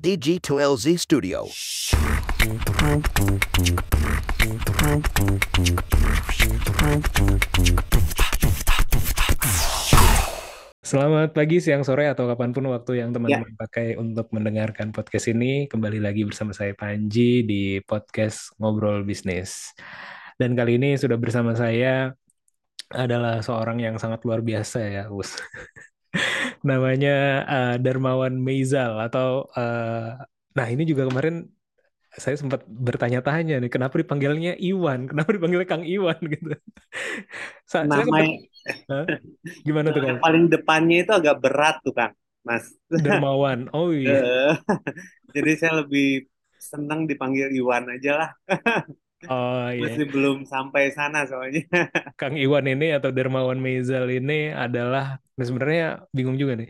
DG2LZ Studio. Selamat pagi, siang, sore, atau kapan pun waktu yang teman-teman pakai untuk mendengarkan podcast ini. Kembali lagi bersama saya Panji di podcast Ngobrol Bisnis. Dan kali ini sudah bersama saya adalah seorang yang sangat luar biasa ya, Us. Namanya uh, Darmawan Meizal atau uh, nah ini juga kemarin saya sempat bertanya-tanya nih kenapa dipanggilnya Iwan, kenapa dipanggilnya Kang Iwan gitu. Sa Nama gimana tuh Kang? Paling depannya itu agak berat tuh Kang, Mas. Darmawan. Oh iya. Jadi saya lebih senang dipanggil Iwan aja lah. Oh iya. Masih belum sampai sana soalnya. Kang Iwan ini atau Dermawan Meizal ini adalah nah sebenarnya bingung juga nih.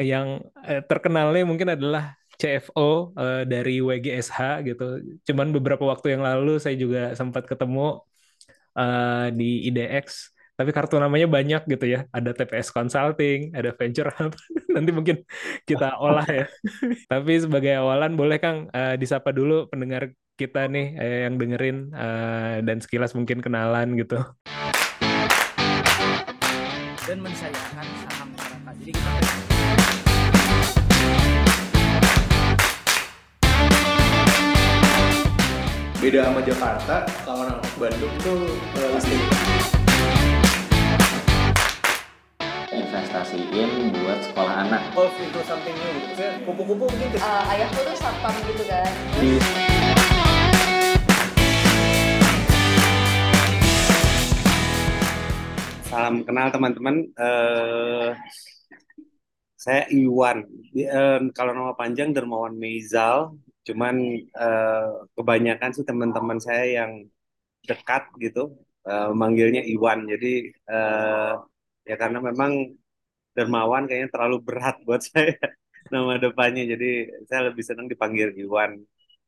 Yang eh, terkenalnya mungkin adalah CFO eh, dari WGSH gitu. Cuman beberapa waktu yang lalu saya juga sempat ketemu eh, di IDX tapi kartu namanya banyak gitu ya. Ada TPS Consulting, ada Venture Hub. Nanti mungkin kita olah ya. Tapi sebagai awalan boleh Kang uh, disapa dulu pendengar kita nih eh, yang dengerin uh, dan sekilas mungkin kenalan gitu. Dan mensayangkan saham masyarakat. Jadi kita beda sama Jakarta kalau orang Bandung tuh uh, listing investasiin buat sekolah anak. Golf itu something new gitu. Saya kupu-kupu mungkin uh, ayahku tuh satpam gitu kan. Di Salam kenal teman-teman. Uh, saya Iwan. Uh, kalau nama panjang Dermawan Meizal. Cuman uh, kebanyakan sih teman-teman saya yang dekat gitu uh, manggilnya Iwan. Jadi uh, ya karena memang Dermawan kayaknya terlalu berat buat saya nama depannya jadi saya lebih senang dipanggil Iwan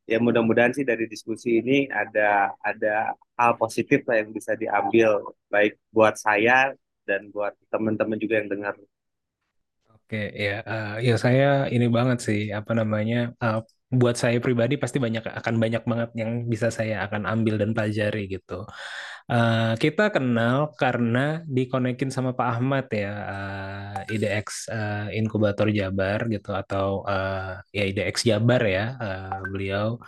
ya mudah-mudahan sih dari diskusi ini ada ada hal positif lah yang bisa diambil baik buat saya dan buat teman-teman juga yang dengar Oke, ya, uh, ya saya ini banget sih apa namanya uh, buat saya pribadi pasti banyak akan banyak banget yang bisa saya akan ambil dan pelajari gitu. Uh, kita kenal karena dikonekin sama Pak Ahmad ya uh, IDX uh, Inkubator Jabar gitu atau uh, ya IDX Jabar ya uh, beliau.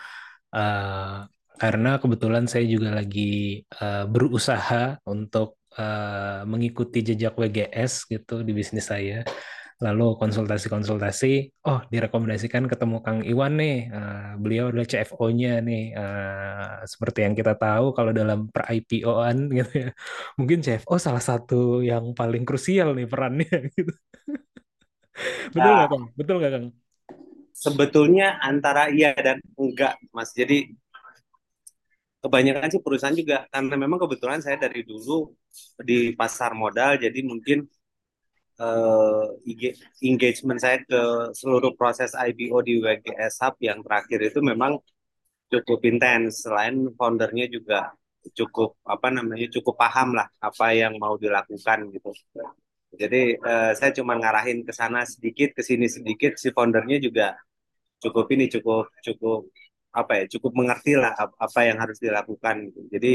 Uh, karena kebetulan saya juga lagi uh, berusaha untuk uh, mengikuti jejak WGS gitu di bisnis saya lalu konsultasi-konsultasi, oh direkomendasikan ketemu Kang Iwan nih, uh, beliau adalah CFO-nya nih, uh, seperti yang kita tahu kalau dalam per IPO-an gitu ya, mungkin CFO salah satu yang paling krusial nih perannya gitu. Betul nggak nah, Kang? Betul nggak Kang? Sebetulnya antara iya dan enggak, Mas. Jadi kebanyakan sih perusahaan juga karena memang kebetulan saya dari dulu di pasar modal, jadi mungkin uh, engagement saya ke seluruh proses IPO di WGS Hub yang terakhir itu memang cukup intens. Selain foundernya juga cukup apa namanya cukup paham lah apa yang mau dilakukan gitu. Jadi uh, saya cuma ngarahin ke sana sedikit, ke sini sedikit. Si foundernya juga cukup ini cukup cukup apa ya cukup mengerti lah apa yang harus dilakukan. Jadi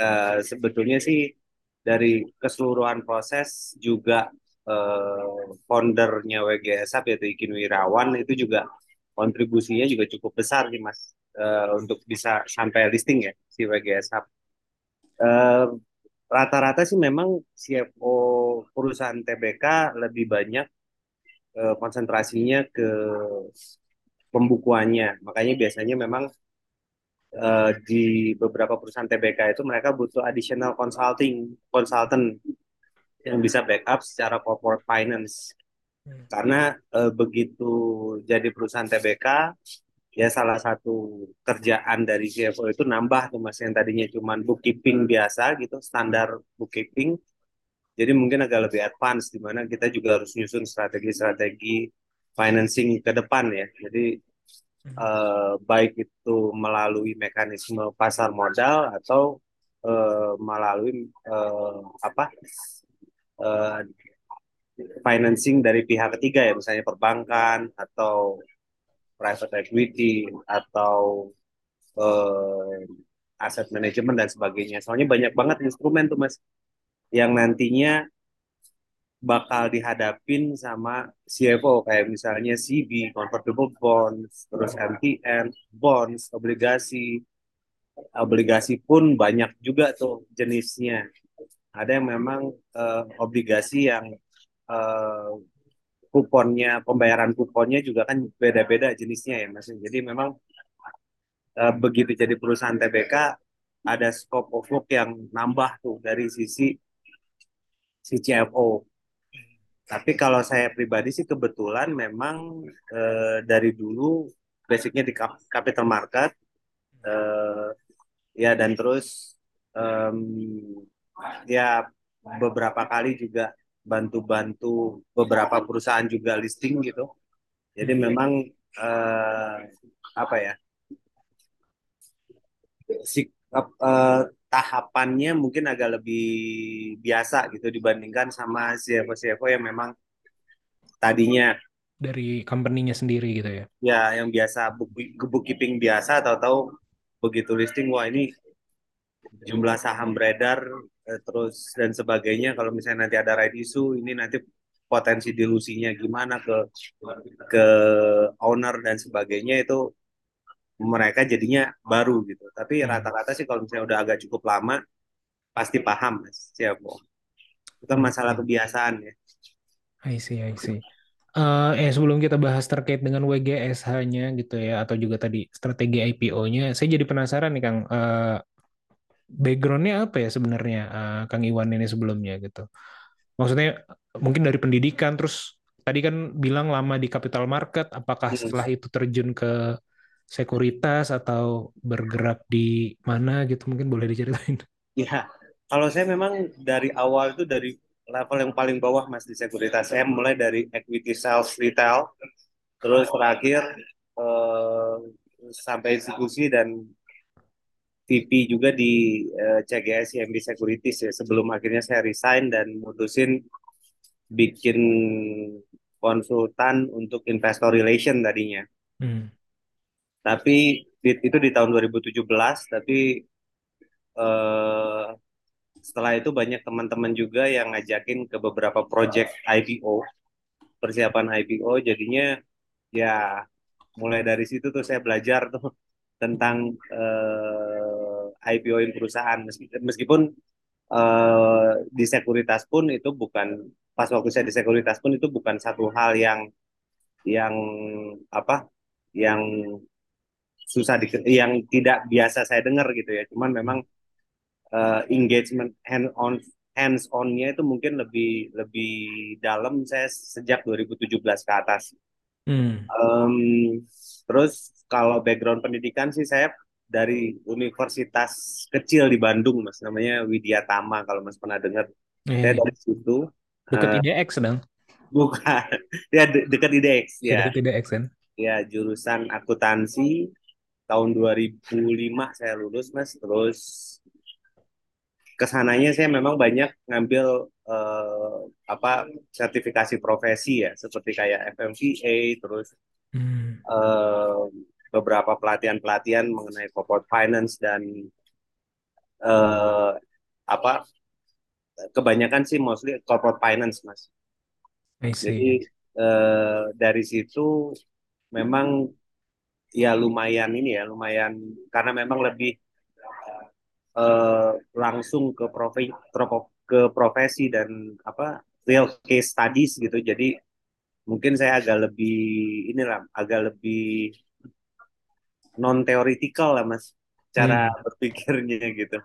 uh, sebetulnya sih dari keseluruhan proses juga eh, foundernya WGSAP yaitu Ikin Wirawan itu juga kontribusinya juga cukup besar nih mas eh, untuk bisa sampai listing ya si WGSAP. Eh, rata-rata sih memang CFO perusahaan TBK lebih banyak eh, konsentrasinya ke pembukuannya. Makanya biasanya memang uh, di beberapa perusahaan TBK itu mereka butuh additional consulting consultant yang bisa backup secara corporate finance. Hmm. Karena uh, begitu jadi perusahaan TBK ya salah satu kerjaan dari CFO itu nambah tuh mas yang tadinya cuma bookkeeping biasa gitu standar bookkeeping jadi mungkin agak lebih advance di mana kita juga harus nyusun strategi-strategi financing ke depan ya jadi uh, baik itu melalui mekanisme pasar modal atau uh, melalui uh, apa uh, financing dari pihak ketiga ya misalnya perbankan atau private equity atau eh, aset manajemen dan sebagainya. Soalnya banyak banget instrumen tuh Mas yang nantinya bakal dihadapin sama CFO kayak misalnya CB, convertible bonds, terus MTN, bonds, obligasi. Obligasi pun banyak juga tuh jenisnya. Ada yang memang eh, obligasi yang eh, kuponnya, pembayaran kuponnya juga kan beda-beda jenisnya ya Mas. Jadi memang eh, begitu jadi perusahaan TBK ada scope of work yang nambah tuh dari sisi si CFO. Tapi kalau saya pribadi sih kebetulan memang eh, dari dulu basicnya di capital market eh, ya dan terus em, ya beberapa kali juga bantu-bantu beberapa perusahaan juga listing gitu. Jadi memang eh, apa ya si ap- eh, tahapannya mungkin agak lebih biasa gitu dibandingkan sama CFO-CFO yang memang tadinya dari company-nya sendiri gitu ya. ya yang biasa book, bookkeeping biasa tahu-tahu begitu listing wah ini jumlah saham beredar eh, terus dan sebagainya kalau misalnya nanti ada right issue ini nanti potensi dilusinya gimana ke ke owner dan sebagainya itu mereka jadinya baru gitu tapi Hmm. rata-rata sih kalau misalnya udah agak cukup lama pasti paham mas siapa itu kan masalah kebiasaan ya I see, I see. Eh, eh sebelum kita bahas terkait dengan WGSH-nya gitu ya, atau juga tadi strategi IPO-nya, saya jadi penasaran nih Kang, eh, background-nya apa ya sebenarnya eh, Kang Iwan ini sebelumnya gitu. Maksudnya mungkin dari pendidikan, terus tadi kan bilang lama di capital market, apakah Hmm. setelah itu terjun ke sekuritas atau bergerak di mana gitu, mungkin boleh diceritain. Ya, kalau saya memang dari awal itu dari level yang paling bawah mas di sekuritas. Saya mulai dari equity sales retail, terus terakhir eh, sampai institusi dan VP juga di eh, CGS CMB Securities ya. Sebelum akhirnya saya resign dan mutusin bikin konsultan untuk investor relation tadinya. Hmm. Tapi di- itu di tahun 2017, tapi eh, setelah itu banyak teman-teman juga yang ngajakin ke beberapa project IPO, persiapan IPO, jadinya ya mulai dari situ tuh saya belajar tuh tentang eh, IPO-in perusahaan. Meski- Meskipun eh, di sekuritas pun itu bukan pas waktu saya di sekuritas pun itu bukan satu hal yang yang apa yang susah di, yang tidak biasa saya dengar gitu ya. Cuman memang eh, engagement hand on hands on-nya itu mungkin lebih lebih dalam saya sejak 2017 ke atas. Hmm. Em, terus kalau background pendidikan sih saya dari universitas kecil di Bandung mas namanya Widya Tama kalau mas pernah dengar. Saya Eh, dari situ dekat eh, IDX sedang, bukan ya de- dekat IDX ya dekat IDX kan? ya jurusan akuntansi tahun 2005 saya lulus mas. Terus ke sananya saya memang banyak ngambil eh, apa sertifikasi profesi ya seperti kayak FMVA terus Hmm. eh, beberapa pelatihan-pelatihan mengenai corporate finance dan eh, apa kebanyakan sih mostly corporate finance mas. Jadi eh, dari situ memang ya lumayan ini ya lumayan karena memang lebih eh, langsung ke profe ke profesi dan apa real case studies gitu jadi mungkin saya agak lebih inilah agak lebih non teoritikal lah mas cara Hmm. berpikirnya gitu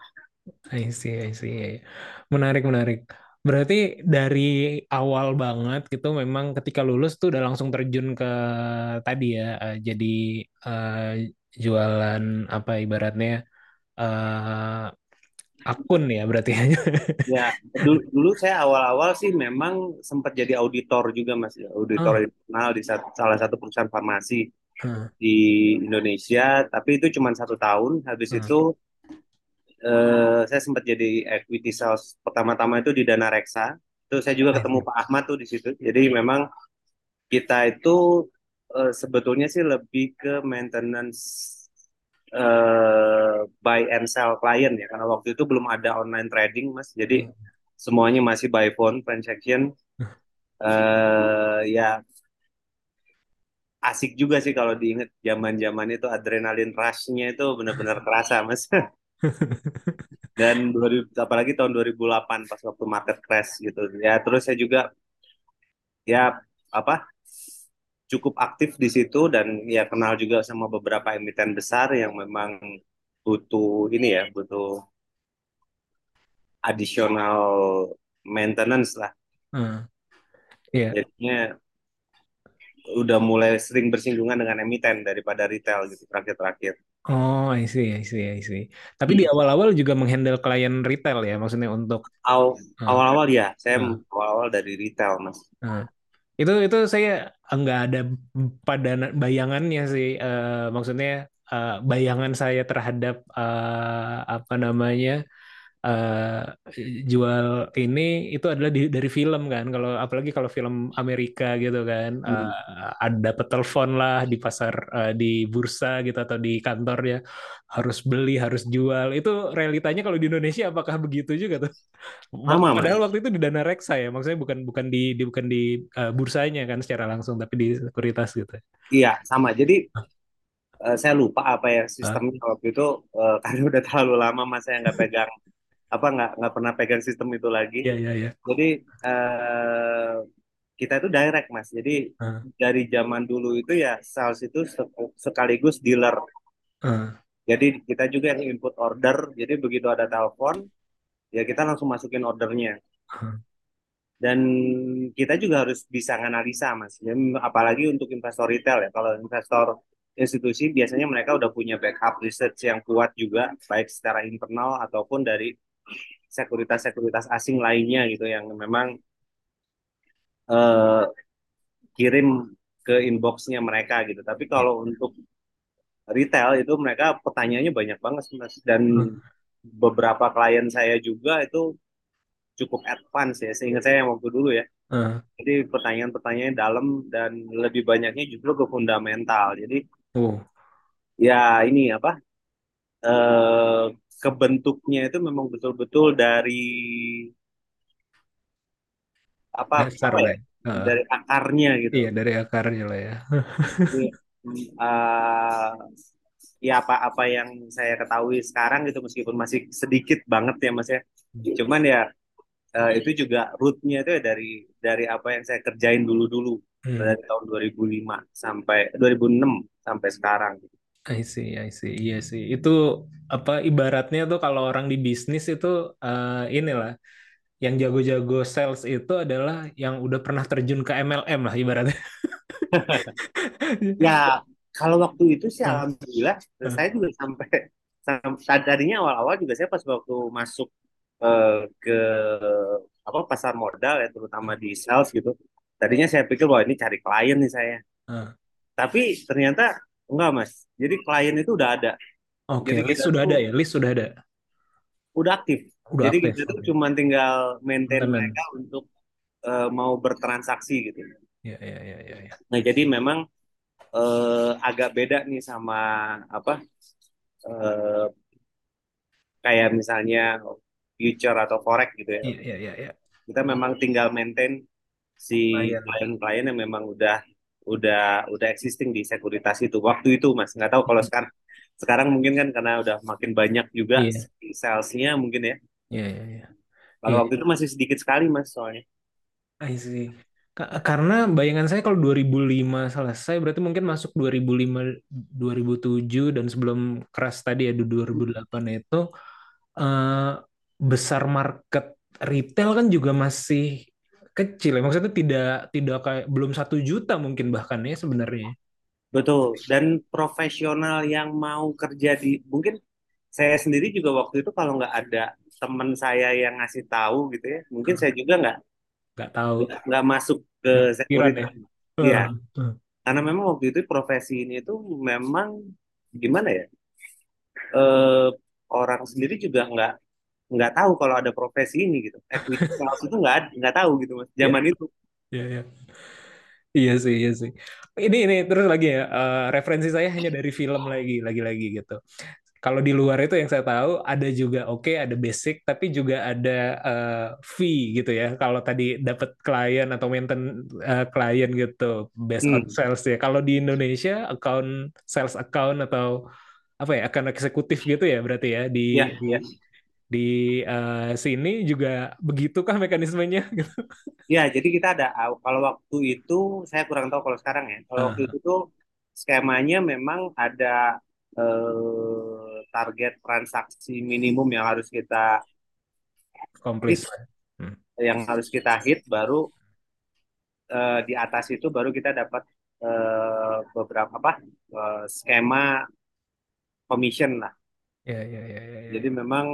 I see, I see. Menarik, menarik. Berarti dari awal banget gitu memang ketika lulus tuh udah langsung terjun ke tadi ya, eh, jadi eh, jualan apa ibaratnya eh, akun ya berarti ya. ya dulu, dulu saya awal-awal sih memang sempat jadi auditor juga mas auditor Ah, internal di sat- salah satu perusahaan farmasi ah, di Indonesia tapi itu cuma satu tahun habis ah. itu eh, saya sempat jadi equity sales pertama-tama itu di Dana Reksa. Itu saya juga ketemu see. Pak Ahmad tuh di situ. Jadi memang kita itu eh, sebetulnya sih lebih ke maintenance eh, buy and sell client ya karena waktu itu belum ada online trading Mas. Jadi semuanya masih by phone transaction. eh ya asik juga sih kalau diinget zaman-zaman itu adrenalin rush-nya itu benar-benar terasa Mas. Dan 2000, apalagi tahun 2008 pas waktu market crash gitu. Ya terus saya juga ya apa cukup aktif di situ dan ya kenal juga sama beberapa emiten besar yang memang butuh ini ya, butuh additional maintenance lah. Hmm. Iya. Jadinya udah mulai sering bersinggungan dengan emiten daripada retail gitu terakhir-terakhir. Oh, I see, I see, I see. Tapi di awal-awal juga menghandle klien retail ya, maksudnya untuk Aw- Hmm. Awal-awal ya, saya Hmm. awal-awal dari retail mas. Itu itu saya nggak ada pada bayangannya sih. Eh, maksudnya eh, bayangan saya terhadap eh, apa namanya eh, jual ini itu adalah di- dari film kan. Kalau apalagi kalau film Amerika gitu kan, Hmm. eh, ada dapat telepon lah di pasar eh, di bursa gitu atau di kantor ya harus beli harus jual. Itu realitanya kalau di Indonesia apakah begitu juga tuh? Sama, Mas. Padahal waktu itu di dana reksa ya, maksudnya bukan bukan di, di bukan di uh, bursanya kan secara langsung, tapi di sekuritas gitu. Iya sama. Jadi saya lupa apa ya sistemnya waktu itu eh, karena udah terlalu lama mas saya nggak pegang apa nggak nggak pernah pegang sistem itu lagi. Iya iya iya. Jadi eh, kita itu direct mas. Jadi Ah. dari zaman dulu itu ya sales itu se- sekaligus dealer. Ah. Jadi kita juga yang input order. Jadi begitu ada telepon, ya kita langsung masukin ordernya. Hmm. Dan kita juga harus bisa analisa, mas. Ya, apalagi untuk investor retail ya. Kalau investor institusi biasanya mereka udah punya backup research yang kuat juga, baik secara internal ataupun dari sekuritas-sekuritas asing lainnya gitu yang memang eh, kirim ke inboxnya mereka gitu. Tapi kalau untuk retail itu mereka pertanyaannya banyak banget mas dan Hmm. beberapa klien saya juga itu cukup advance ya seingat saya yang waktu dulu ya Ah. jadi pertanyaan-pertanyaan dalam dan lebih banyaknya justru ke fundamental jadi Oh. ya ini apa eh kebentuknya itu memang betul-betul dari apa Dasar apa ya, lah. ya. Ah. dari akarnya gitu Iya dari akarnya lah ya. Jadi, eh, ya apa-apa yang saya ketahui sekarang gitu meskipun masih sedikit banget ya mas ya cuman ya eh, itu juga rootnya itu ya dari dari apa yang saya kerjain dulu-dulu Hmm. dari tahun 2005 sampai 2006 sampai sekarang I see, I see. Iya sih. Itu apa ibaratnya tuh kalau orang di bisnis itu eh, inilah yang jago-jago sales itu adalah yang udah pernah terjun ke MLM lah ibaratnya. ya kalau waktu itu sih Hmm. alhamdulillah Hmm. saya juga sampai sam- tadinya awal-awal juga saya pas waktu masuk eh, ke apa pasar modal ya terutama di sales gitu tadinya saya pikir wah ini cari klien nih saya Ah. tapi ternyata enggak mas jadi klien itu udah ada Oke, Jadi list sudah ada ya, list sudah ada. udah aktif Udah jadi aktif. kita tuh cuma tinggal maintain Maintenance. mereka untuk eh, mau bertransaksi gitu Ya, ya, ya, ya, ya. nah jadi memang eh, agak beda nih sama apa eh, kayak misalnya future atau forex gitu ya Iya, iya, iya, iya. kita memang tinggal maintain si Klien. klien-klien yang memang udah udah udah existing di sekuritas itu waktu itu mas nggak tahu kalau sekarang sekarang mungkin kan karena udah makin banyak juga si salesnya mungkin ya Iya, iya, iya. kalau Iya. waktu itu masih sedikit sekali mas soalnya I see. Ka- Karena bayangan saya kalau 2005 selesai berarti mungkin masuk 2005 2007 dan sebelum crash tadi ya di 2008 itu eh, besar market retail kan juga masih kecil ya. Maksudnya tidak tidak kayak belum satu juta mungkin bahkan ya sebenarnya. betul dan profesional yang mau kerja di mungkin saya sendiri juga waktu itu kalau nggak ada teman saya yang ngasih tahu gitu ya mungkin saya juga nggak Nggak tahu. nggak masuk ke sekuritas ya. Iya. Heeh. karena memang waktu itu profesi ini itu memang gimana ya eh orang sendiri juga nggak nggak tahu kalau ada profesi ini gitu equity sales itu nggak nggak tahu gitu mas zaman itu Iya, iya. Iya sih, iya sih. Ini ini terus lagi ya, eh, referensi saya hanya dari film lagi, lagi-lagi gitu. Kalau di luar itu yang saya tahu ada juga oke, ada basic, tapi juga ada eh, fee gitu ya. Kalau tadi dapat klien atau maintain eh, klien gitu, based on Hmm. sales ya. Kalau di Indonesia account sales account atau apa ya, account eksekutif gitu ya berarti ya di Ya, di ya. Di eh, sini juga begitukah mekanismenya. Ya, jadi kita ada kalau waktu itu saya kurang tahu kalau sekarang ya. Kalau waktu Ah, itu tuh skemanya memang ada eh, target transaksi minimum yang harus kita Accomplish. Hmm. yang harus kita hit baru eh, di atas itu baru kita dapat eh, beberapa apa eh, skema commission lah. Ya, ya, ya, ya, ya. Jadi memang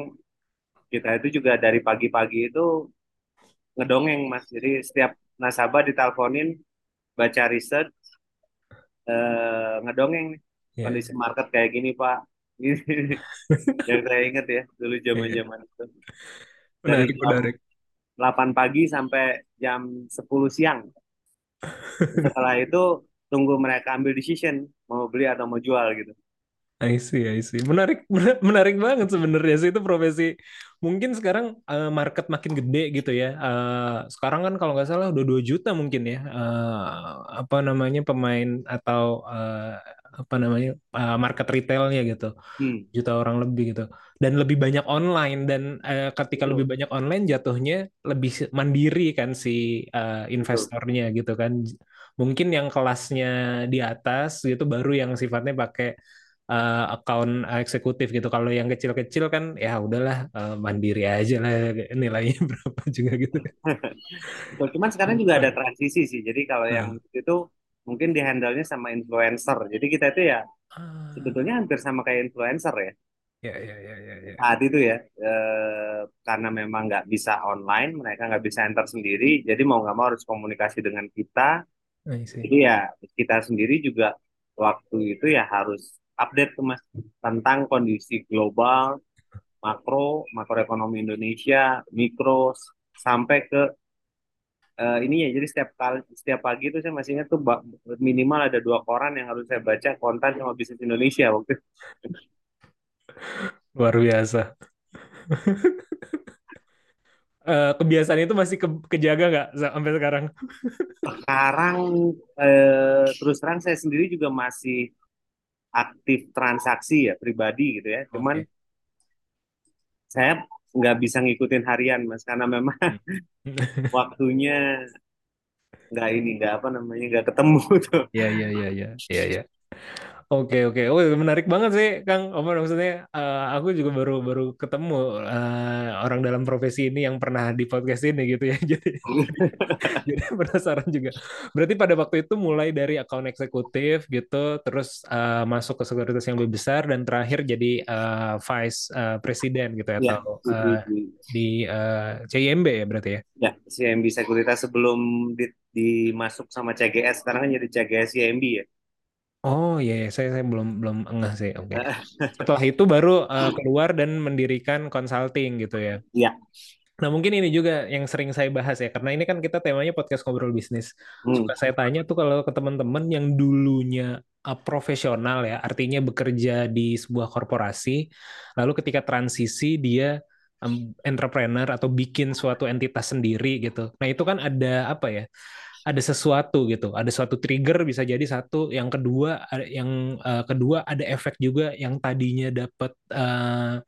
kita itu juga dari pagi-pagi itu ngedongeng Mas. Jadi setiap nasabah diteleponin baca riset eh, ngedongeng nih Ya, kondisi market kayak gini Pak. Yang saya ingat ya dulu ya, ya. zaman-zaman itu dari Menarik, jam menarik. 8 pagi sampai jam 10 siang. Setelah itu tunggu mereka ambil decision mau beli atau mau jual gitu. I see, I see. Menarik, mena- menarik banget sebenarnya sih itu profesi. Mungkin sekarang eh, market makin gede gitu ya. Eh, sekarang kan kalau nggak salah udah 2 juta mungkin ya. eh, apa namanya pemain atau eh, apa namanya eh, market retailnya gitu. Hmm, Juta orang lebih gitu. Dan lebih banyak online dan eh, ketika lebih betul, banyak online jatuhnya lebih mandiri kan si betul. investornya gitu kan. Mungkin yang kelasnya di atas gitu baru yang sifatnya pakai eh, account eksekutif gitu. Kalau yang kecil-kecil kan ya udahlah eh, mandiri aja lah nilainya berapa juga gitu. Betul. Cuman sekarang juga ada transisi sih. Jadi kalau yang Nah, itu mungkin dihandle-nya sama influencer. Jadi kita itu ya ah, sebetulnya hampir sama kayak influencer ya. ya ya ya ya ya. Saat itu ya, eh, karena memang nggak bisa online, mereka nggak bisa enter sendiri. Jadi mau nggak mau harus komunikasi dengan kita. Jadi ya kita sendiri juga waktu itu ya harus update tuh Mas tentang kondisi global, makro, makroekonomi Indonesia, mikro sampai ke eh, ini ya. Jadi setiap kali setiap pagi itu saya masih ingat tuh minimal ada dua koran yang harus saya baca konten sama bisnis Indonesia waktu itu. Luar biasa. Eh, kebiasaan itu masih ke, kejaga nggak sa- sampai sekarang? Sekarang eh, terus terang saya sendiri juga masih aktif transaksi ya pribadi gitu ya. Cuman Oke. saya nggak bisa ngikutin harian Mas karena memang Hmm. waktunya nggak ini nggak apa namanya nggak ketemu tuh. Ya ya ya ya ya Oke oke, oh menarik banget sih Kang. Apa maksudnya? eh, aku juga baru baru ketemu eh, orang dalam profesi ini yang pernah di podcast ini gitu ya. Jadi jadi penasaran juga. Berarti pada waktu itu mulai dari account eksekutif gitu, terus eh, masuk ke sekuritas yang lebih besar dan terakhir jadi eh, vice eh, presiden gitu ya, Ya, atau di, eh, di- eh, CIMB ya berarti ya. ya CMB Sekuritas sebelum di, dimasuk sama CGS sekarang kan jadi CGS CMB ya. Oh iya, iya. Saya saya belum belum enggak sih. Oke. Setelah itu baru eh, keluar dan mendirikan consulting gitu ya. Ya, Nah, mungkin ini juga yang sering saya bahas ya, karena ini kan kita temanya podcast ngobrol bisnis. hmm, Suka saya tanya tuh kalau ke teman-teman yang dulunya uh, profesional ya, artinya bekerja di sebuah korporasi, lalu ketika transisi dia um, entrepreneur atau bikin suatu entitas sendiri gitu. Nah, itu kan ada apa ya? Ada sesuatu gitu, ada suatu trigger bisa jadi satu, yang kedua ada yang uh, kedua ada efek juga yang tadinya dapat uh,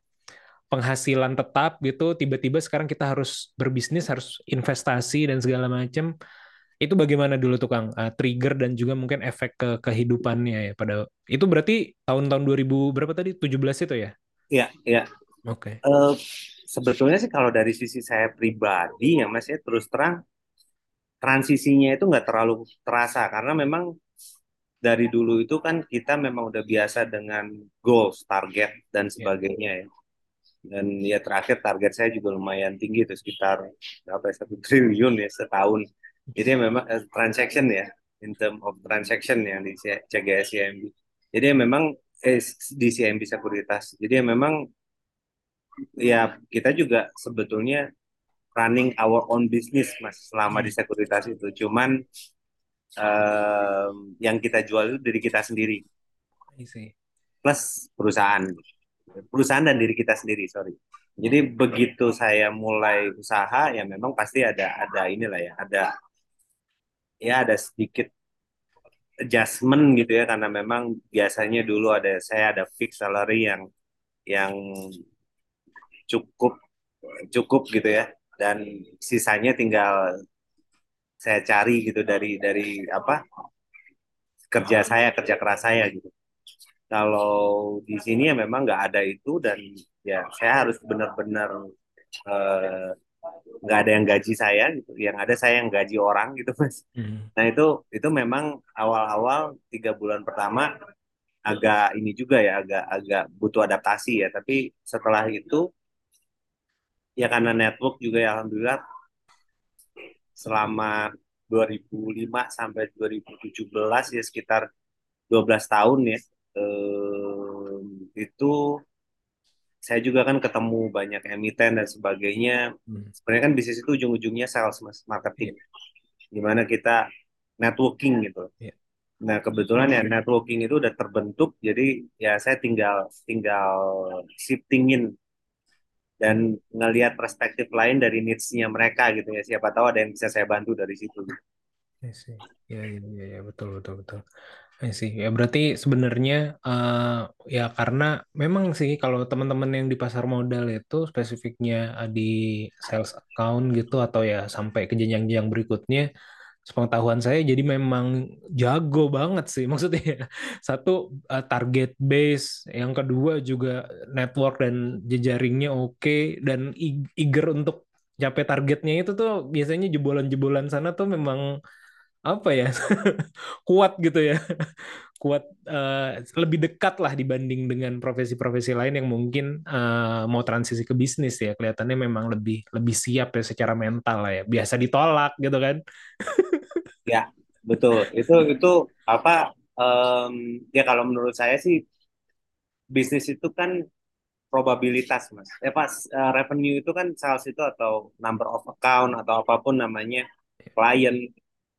penghasilan tetap gitu, tiba-tiba sekarang kita harus berbisnis, harus investasi dan segala macam. Itu bagaimana dulu tuh Kang? Uh, trigger dan juga mungkin efek ke kehidupannya ya pada itu berarti tahun-tahun 2000 berapa tadi? 17 itu ya? ya, ya. Oke. Eh, sebetulnya sih kalau dari sisi saya pribadi ya Mas ya terus terang transisinya itu nggak terlalu terasa karena memang dari dulu itu kan kita memang udah biasa dengan goals, target dan Ya. sebagainya ya. Dan ya terakhir target saya juga lumayan tinggi itu sekitar berapa ya, satu triliun ya setahun. Jadi memang eh, transaction ya, in term of transaction yang di CGS CIMB. Jadi memang eh, di CIMB Sekuritas. Jadi memang ya kita juga sebetulnya running our own business mas selama di sekuritas itu. Cuman em, yang kita jual itu diri kita sendiri. Plus perusahaan. Perusahaan dan diri kita sendiri sorry. Jadi begitu saya mulai usaha ya memang pasti ada ada inilah ya ada ya ada sedikit adjustment gitu ya. Karena memang biasanya dulu ada saya ada fix salary yang yang cukup cukup gitu ya dan sisanya tinggal saya cari gitu dari dari apa kerja saya kerja keras saya gitu. Kalau di sini ya memang nggak ada itu dan ya saya harus benar-benar eh, nggak ada yang gaji saya gitu. Yang ada saya yang gaji orang gitu mas. Hmm. nah itu itu memang awal-awal tiga bulan pertama agak ini juga ya agak agak butuh adaptasi ya. Tapi setelah itu ya karena network juga ya alhamdulillah. Selama 2005 sampai 2017 ya sekitar 12 tahun ya eh, itu saya juga kan ketemu banyak emiten dan sebagainya. Hmm. sebenarnya kan bisnis itu ujung-ujungnya sales mas marketing. Di mana kita networking gitu. Iya. nah kebetulan ya networking itu udah terbentuk jadi ya saya tinggal tinggal shiftingin dan ngelihat perspektif lain dari needs-nya mereka gitu ya siapa tahu ada yang bisa saya bantu dari situ I see. Ya, ya, ya, ya, betul, betul, betul. See. Ya, berarti sebenarnya eh, ya karena memang sih kalau teman-teman yang di pasar modal itu spesifiknya di sales account gitu atau ya sampai ke jenjang-jenjang berikutnya, sepengetahuan saya jadi memang jago banget sih. Maksudnya satu eh, target base, yang kedua juga network dan jejaringnya oke dan ig- eager untuk capai targetnya itu tuh biasanya jebolan-jebolan sana tuh memang apa ya kuat gitu ya. Kuat eh, lebih dekat lah dibanding dengan profesi-profesi lain yang mungkin eh, mau transisi ke bisnis ya. Kelihatannya memang lebih lebih siap ya secara mental lah ya. Biasa ditolak gitu kan. Ya betul. Itu itu apa em, ya kalau menurut saya sih bisnis itu kan probabilitas mas. Ya pas eh, revenue itu kan sales itu atau number of account atau apa pun namanya client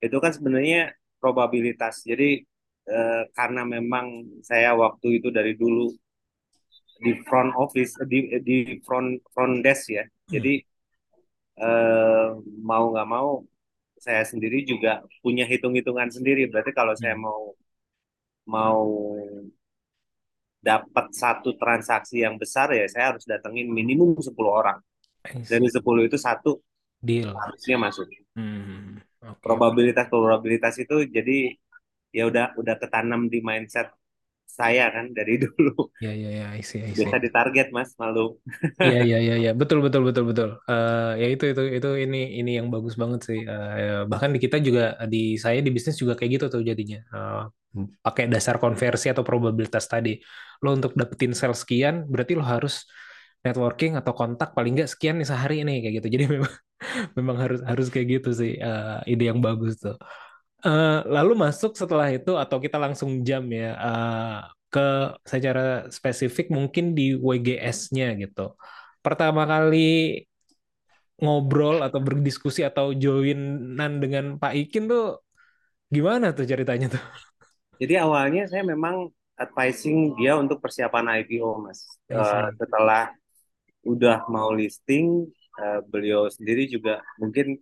itu kan sebenarnya probabilitas. Jadi eh, karena memang saya waktu itu dari dulu di front office di di front front desk ya. Jadi eh, mau nggak mau saya sendiri juga punya hitung-hitungan sendiri. Berarti kalau saya mau mau dapat satu transaksi yang besar ya saya harus datengin minimum 10 orang. Dari 10 itu satu deal. harusnya masuk. Hmm, probabilitas probabilitas itu jadi ya udah udah ketanam di mindset saya kan dari dulu ya ya ya I see, I see. biasa ditarget mas malu Iya iya iya iya betul betul betul betul. Eh ya itu itu itu ini ini yang bagus banget sih. Eh bahkan di kita juga di saya di bisnis juga kayak gitu tuh jadinya. Eh, pakai dasar konversi atau probabilitas tadi. Lo untuk dapetin sales sekian berarti lo harus networking atau kontak paling nggak sekian nih sehari ini kayak gitu. Jadi memang memang harus harus kayak gitu sih. Eh, ide yang bagus tuh. Eh, lalu masuk setelah itu atau kita langsung jam ya eh, ke secara spesifik mungkin di WGS-nya gitu. Pertama kali ngobrol atau berdiskusi atau joinan dengan Pak Ikin tuh gimana tuh ceritanya tuh? jadi awalnya saya memang advising dia untuk persiapan IPO mas. Eh, setelah udah mau listing eh, beliau sendiri juga mungkin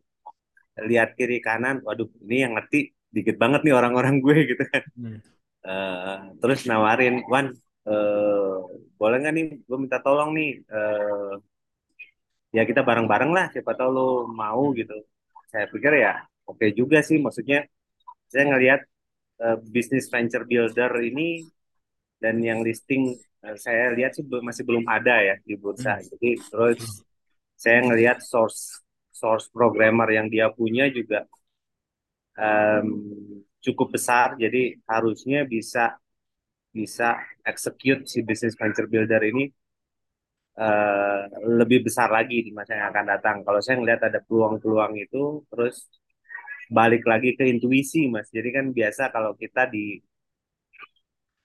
lihat kiri kanan waduh ini yang ngerti dikit banget nih orang-orang gue gitu kan. Hmm. Eh, terus nawarin Wan eh, boleh nggak nih gue minta tolong nih eh, ya kita bareng-bareng lah siapa tahu lo mau gitu. Saya pikir ya oke juga sih maksudnya saya ngelihat eh, bisnis venture builder ini dan yang listing saya lihat sih masih belum ada ya di bursa jadi terus saya ngelihat source source programmer yang dia punya juga em, cukup besar jadi harusnya bisa bisa execute si bisnis venture builder ini eh, lebih besar lagi di masa yang akan datang. Kalau saya ngelihat ada peluang-peluang itu, terus balik lagi ke intuisi, Mas. Jadi kan biasa kalau kita di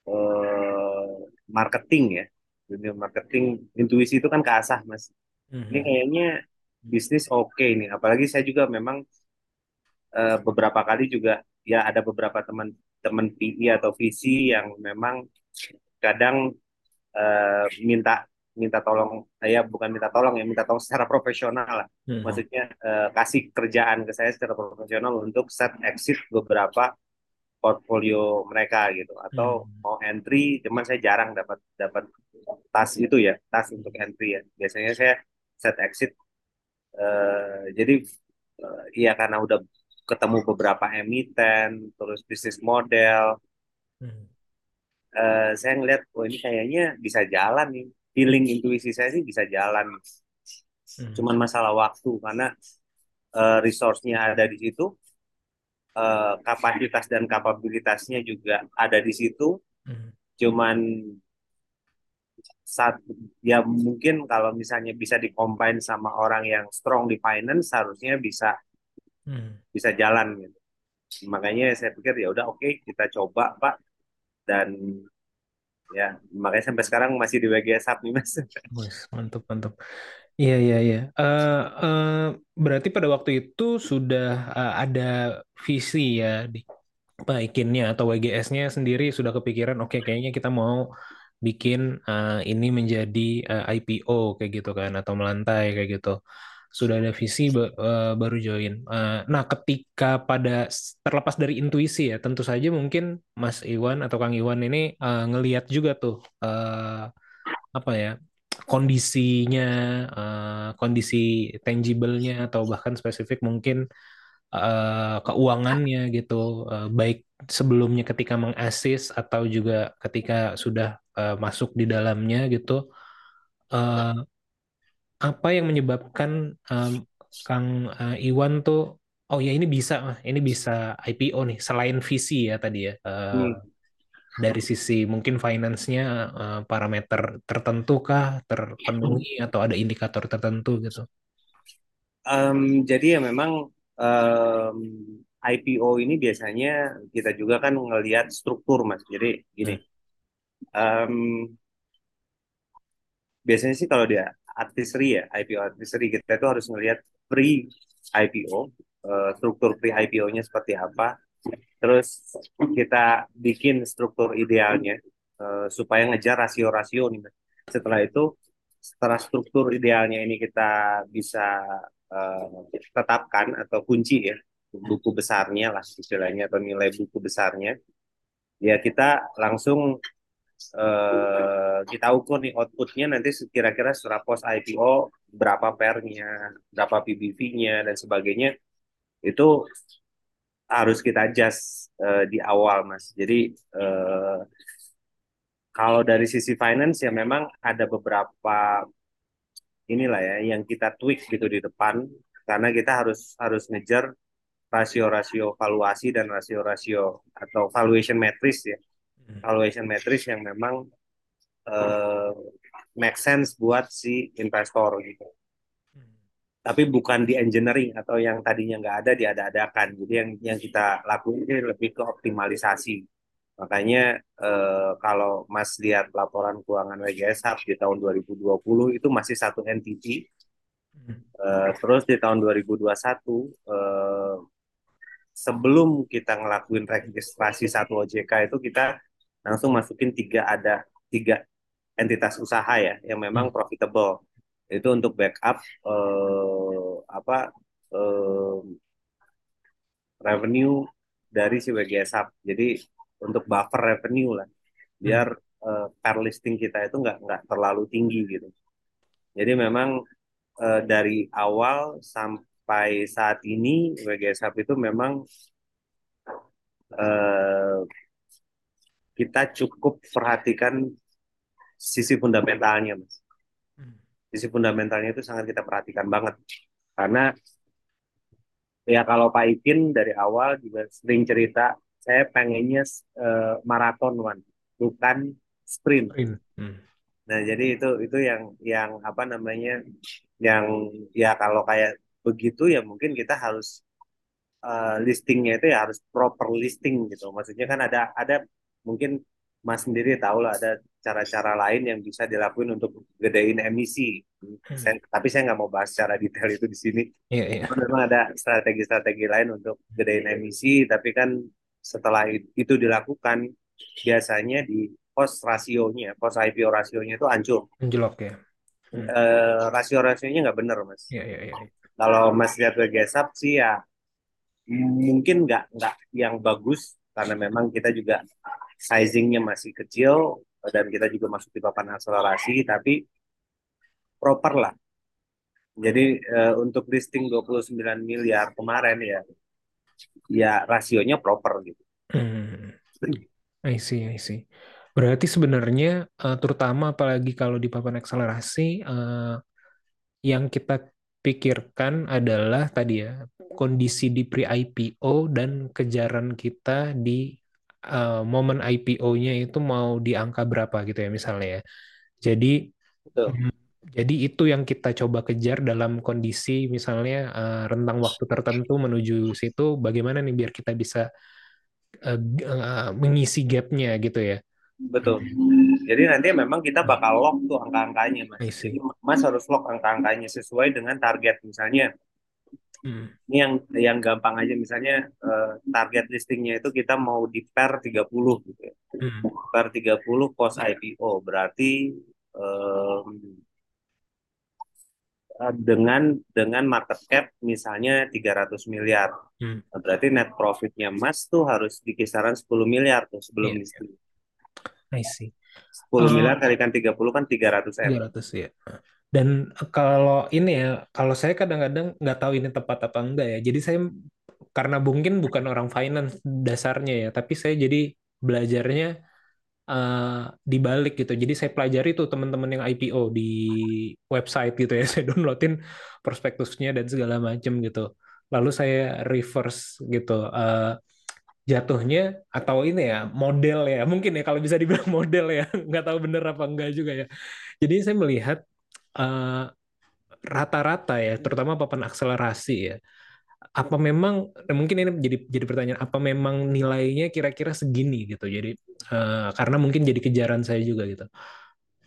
eh, marketing ya, dunia marketing, intuisi itu kan keasah, Mas. Ini Mhm. kayaknya bisnis oke nih. Apalagi saya juga memang eh, beberapa kali juga ya ada beberapa teman-teman PI atau VC yang memang kadang eh, minta minta tolong ya bukan minta tolong ya minta tolong secara profesional lah Hmm. maksudnya eh, kasih kerjaan ke saya secara profesional untuk set exit beberapa portfolio mereka gitu atau Hmm. mau entry cuman saya jarang dapat dapat tas itu ya tas untuk entry ya biasanya saya set exit eh, jadi eh, iya karena udah ketemu beberapa emiten terus bisnis model Hmm. eh, saya ngeliat oh ini kayaknya bisa jalan nih feeling intuisi saya sih bisa jalan Hmm. cuman masalah waktu karena eh, resource-nya ada di situ eh, kapasitas dan kapabilitasnya juga ada di situ Hmm. cuman saat ya mungkin kalau misalnya bisa dikombin sama orang yang strong di finance harusnya bisa Hmm. bisa jalan gitu makanya saya pikir ya udah oke kita coba pak dan ya makanya sampai sekarang masih di WGS Hub nih mas mantap, mantap. Iya, iya, iya. Eh, eh, berarti pada waktu itu sudah eh, ada visi ya di Pak Ikinnya atau WGS-nya sendiri sudah kepikiran, oke kayaknya kita mau bikin eh, ini menjadi eh, IPO kayak gitu kan, atau melantai kayak gitu. Sudah ada visi ba- baru join. Eh, nah, ketika pada terlepas dari intuisi ya, tentu saja mungkin Mas Iwan atau Kang Iwan ini eh, ngelihat juga tuh eh, apa ya kondisinya, eh, kondisi tangible-nya atau bahkan spesifik mungkin eh, keuangannya gitu, eh, baik sebelumnya ketika mengasis atau juga ketika sudah eh, masuk di dalamnya gitu. Eh, apa yang menyebabkan em, Kang eh, Iwan tuh, oh ya ini bisa, ini bisa IPO nih, selain visi ya tadi ya. Eh, Hmm. Dari sisi mungkin finance-nya eh, parameter tertentu kah terpenuhi atau ada indikator tertentu gitu. Em, jadi ya memang em, IPO ini biasanya kita juga kan ngelihat struktur mas. Jadi gini em, biasanya sih kalau dia advisory ya IPO advisory kita itu harus ngelihat pre IPO eh, struktur pre IPO-nya seperti apa terus kita bikin struktur idealnya eh, supaya ngejar rasio-rasio nih setelah itu setelah struktur idealnya ini kita bisa eh, tetapkan atau kunci ya buku besarnya lah istilahnya atau nilai buku besarnya ya kita langsung eh, kita ukur nih outputnya nanti kira-kira setelah post IPO berapa pernya, berapa PBV-nya dan sebagainya itu harus kita adjust eh, di awal mas. Jadi eh, kalau dari sisi finance ya memang ada beberapa inilah ya yang kita tweak gitu di depan karena kita harus harus ngejar rasio-rasio valuasi dan rasio-rasio atau valuation matrix ya valuation matrix yang memang eh, make sense buat si investor gitu. Tapi bukan di engineering atau yang tadinya nggak ada diada-adakan. Jadi yang yang kita lakukan ini lebih ke optimalisasi. Makanya eh, kalau Mas lihat laporan keuangan WGS Hub di tahun 2020 itu masih satu entity. Eh, terus di tahun 2021 eh, sebelum kita ngelakuin registrasi satu OJK itu kita langsung masukin tiga ada tiga entitas usaha ya yang memang profitable itu untuk backup eh, apa eh, revenue dari si WGS Hub. Jadi untuk buffer revenue lah. Biar eh, per listing kita itu nggak nggak terlalu tinggi gitu. Jadi memang eh, dari awal sampai saat ini WGS Hub itu memang eh, kita cukup perhatikan sisi fundamentalnya, Mas. Sisi fundamentalnya itu sangat kita perhatikan banget. Karena ya kalau Pak Ikin dari awal juga sering cerita, saya pengennya eh, maraton, Wan, bukan sprint. Hmm. Nah, jadi itu itu yang yang apa namanya? yang ya kalau kayak begitu ya mungkin kita harus eh, listingnya itu ya harus proper listing gitu. Maksudnya kan ada ada mungkin Mas sendiri tahu lah ada cara-cara lain yang bisa dilakuin untuk gedein emisi. Saya- tapi saya nggak mau bahas secara detail itu di sini. Iya, iya. Memang ada strategi-strategi lain untuk gedein emisi, tapi kan setelah itu dilakukan biasanya di cost rasionya, cost IPO rasionya itu hancur. Menjelok ya. Hmm. Eh, rasio-rasionya nggak bener, Mas. Iya, iya, iya. Kalau Mas lihat WGSAP sih ya mungkin nggak nggak yang bagus karena memang kita juga sizingnya masih kecil dan kita juga masuk di papan akselerasi tapi proper lah. Jadi eh, untuk listing 29 miliar kemarin ya ya rasionya proper gitu. Hmm. I see, I see. Berarti sebenarnya eh, terutama apalagi kalau di papan akselerasi eh, yang kita pikirkan adalah tadi ya kondisi di pre-IPO dan kejaran kita di eh, momen IPO-nya itu mau di angka berapa gitu ya misalnya ya. Jadi Betul. mm, jadi itu yang kita coba kejar dalam kondisi misalnya eh, rentang waktu tertentu menuju situ bagaimana nih biar kita bisa g- eh, mengisi gapnya gitu ya. Betul. Jadi nanti memang kita bakal lock tuh angka-angkanya, Mas. Jadi Mas harus lock angka-angkanya sesuai dengan target. Misalnya, Hmm. ini yang yang gampang aja misalnya eh, target listingnya itu kita mau di per 30 gitu ya. Hmm. Per 30 post IPO. Berarti eh, dengan dengan market cap misalnya 300 miliar. Hmm. Nah, berarti net profitnya Mas tuh harus di kisaran 10 miliar tuh sebelum iya. listing. I see. 10 Eh, miliar kalikan 30 kan 300 M. 300 ya. Dan kalau ini ya, kalau saya kadang-kadang nggak tahu ini tepat apa enggak ya. Jadi saya karena mungkin bukan orang finance dasarnya ya, tapi saya jadi belajarnya eh, dibalik gitu. Jadi saya pelajari tuh teman-teman yang IPO di website gitu ya. Saya downloadin prospektusnya dan segala macam gitu. Lalu saya reverse gitu. Eh, jatuhnya atau ini ya model ya mungkin ya kalau bisa dibilang model ya nggak tahu bener apa enggak juga ya jadi saya melihat eh, rata-rata ya terutama papan akselerasi ya. Apa memang mungkin ini jadi jadi pertanyaan apa memang nilainya kira-kira segini gitu? Jadi eh, karena mungkin jadi kejaran saya juga gitu.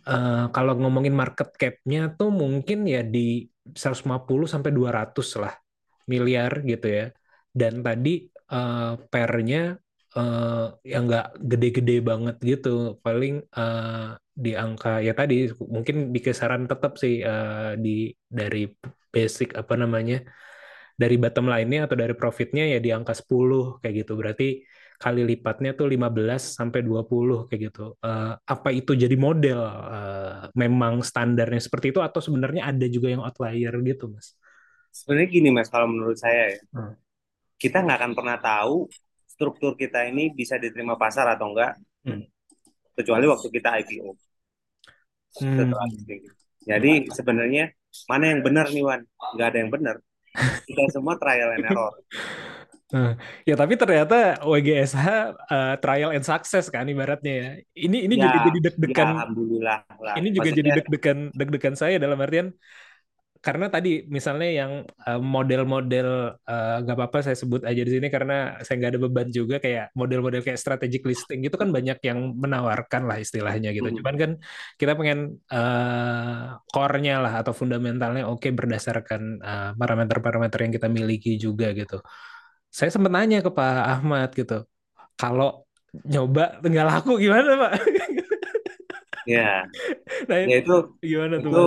Eh, kalau ngomongin market cap-nya tuh mungkin ya di 150 sampai 200 lah miliar gitu ya. Dan tadi eh, pernya eh, yang nggak gede-gede banget gitu. Paling eh, di angka ya tadi mungkin di kisaran tetap sih eh, di dari basic apa namanya dari bottom line-nya atau dari profitnya ya di angka 10 kayak gitu. Berarti kali lipatnya tuh 15 sampai 20 kayak gitu. Eh, apa itu jadi model? Eh, memang standarnya seperti itu atau sebenarnya ada juga yang outlier gitu mas? Sebenarnya gini Mas, kalau menurut saya ya, Hmm. kita nggak akan pernah tahu struktur kita ini bisa diterima pasar atau enggak, Hmm. Kecuali waktu kita IPO Hmm. Jadi sebenarnya mana yang benar nih Wan? Nggak ada yang benar. Kita semua trial and error. Nah, ya tapi ternyata WGSH uh, trial and success kan ibaratnya ya. Ini ini Ya, juga jadi Ya, deg-degan. alhamdulillah lah. Ini juga jadi Maksudnya, deg-degan deg-degan saya dalam artian karena tadi misalnya yang uh, model-model uh, nggak apa-apa saya sebut aja di sini karena saya nggak ada beban juga kayak model-model kayak strategic listing itu kan banyak yang menawarkan lah istilahnya gitu. Hmm. Cuman kan kita pengen uh, core-nya lah atau fundamentalnya oke berdasarkan uh, parameter-parameter yang kita miliki juga gitu. Saya sempat nanya ke Pak Ahmad gitu, kalau nyoba nggak laku gimana Pak? ya, Nah ya itu gimana tuh itu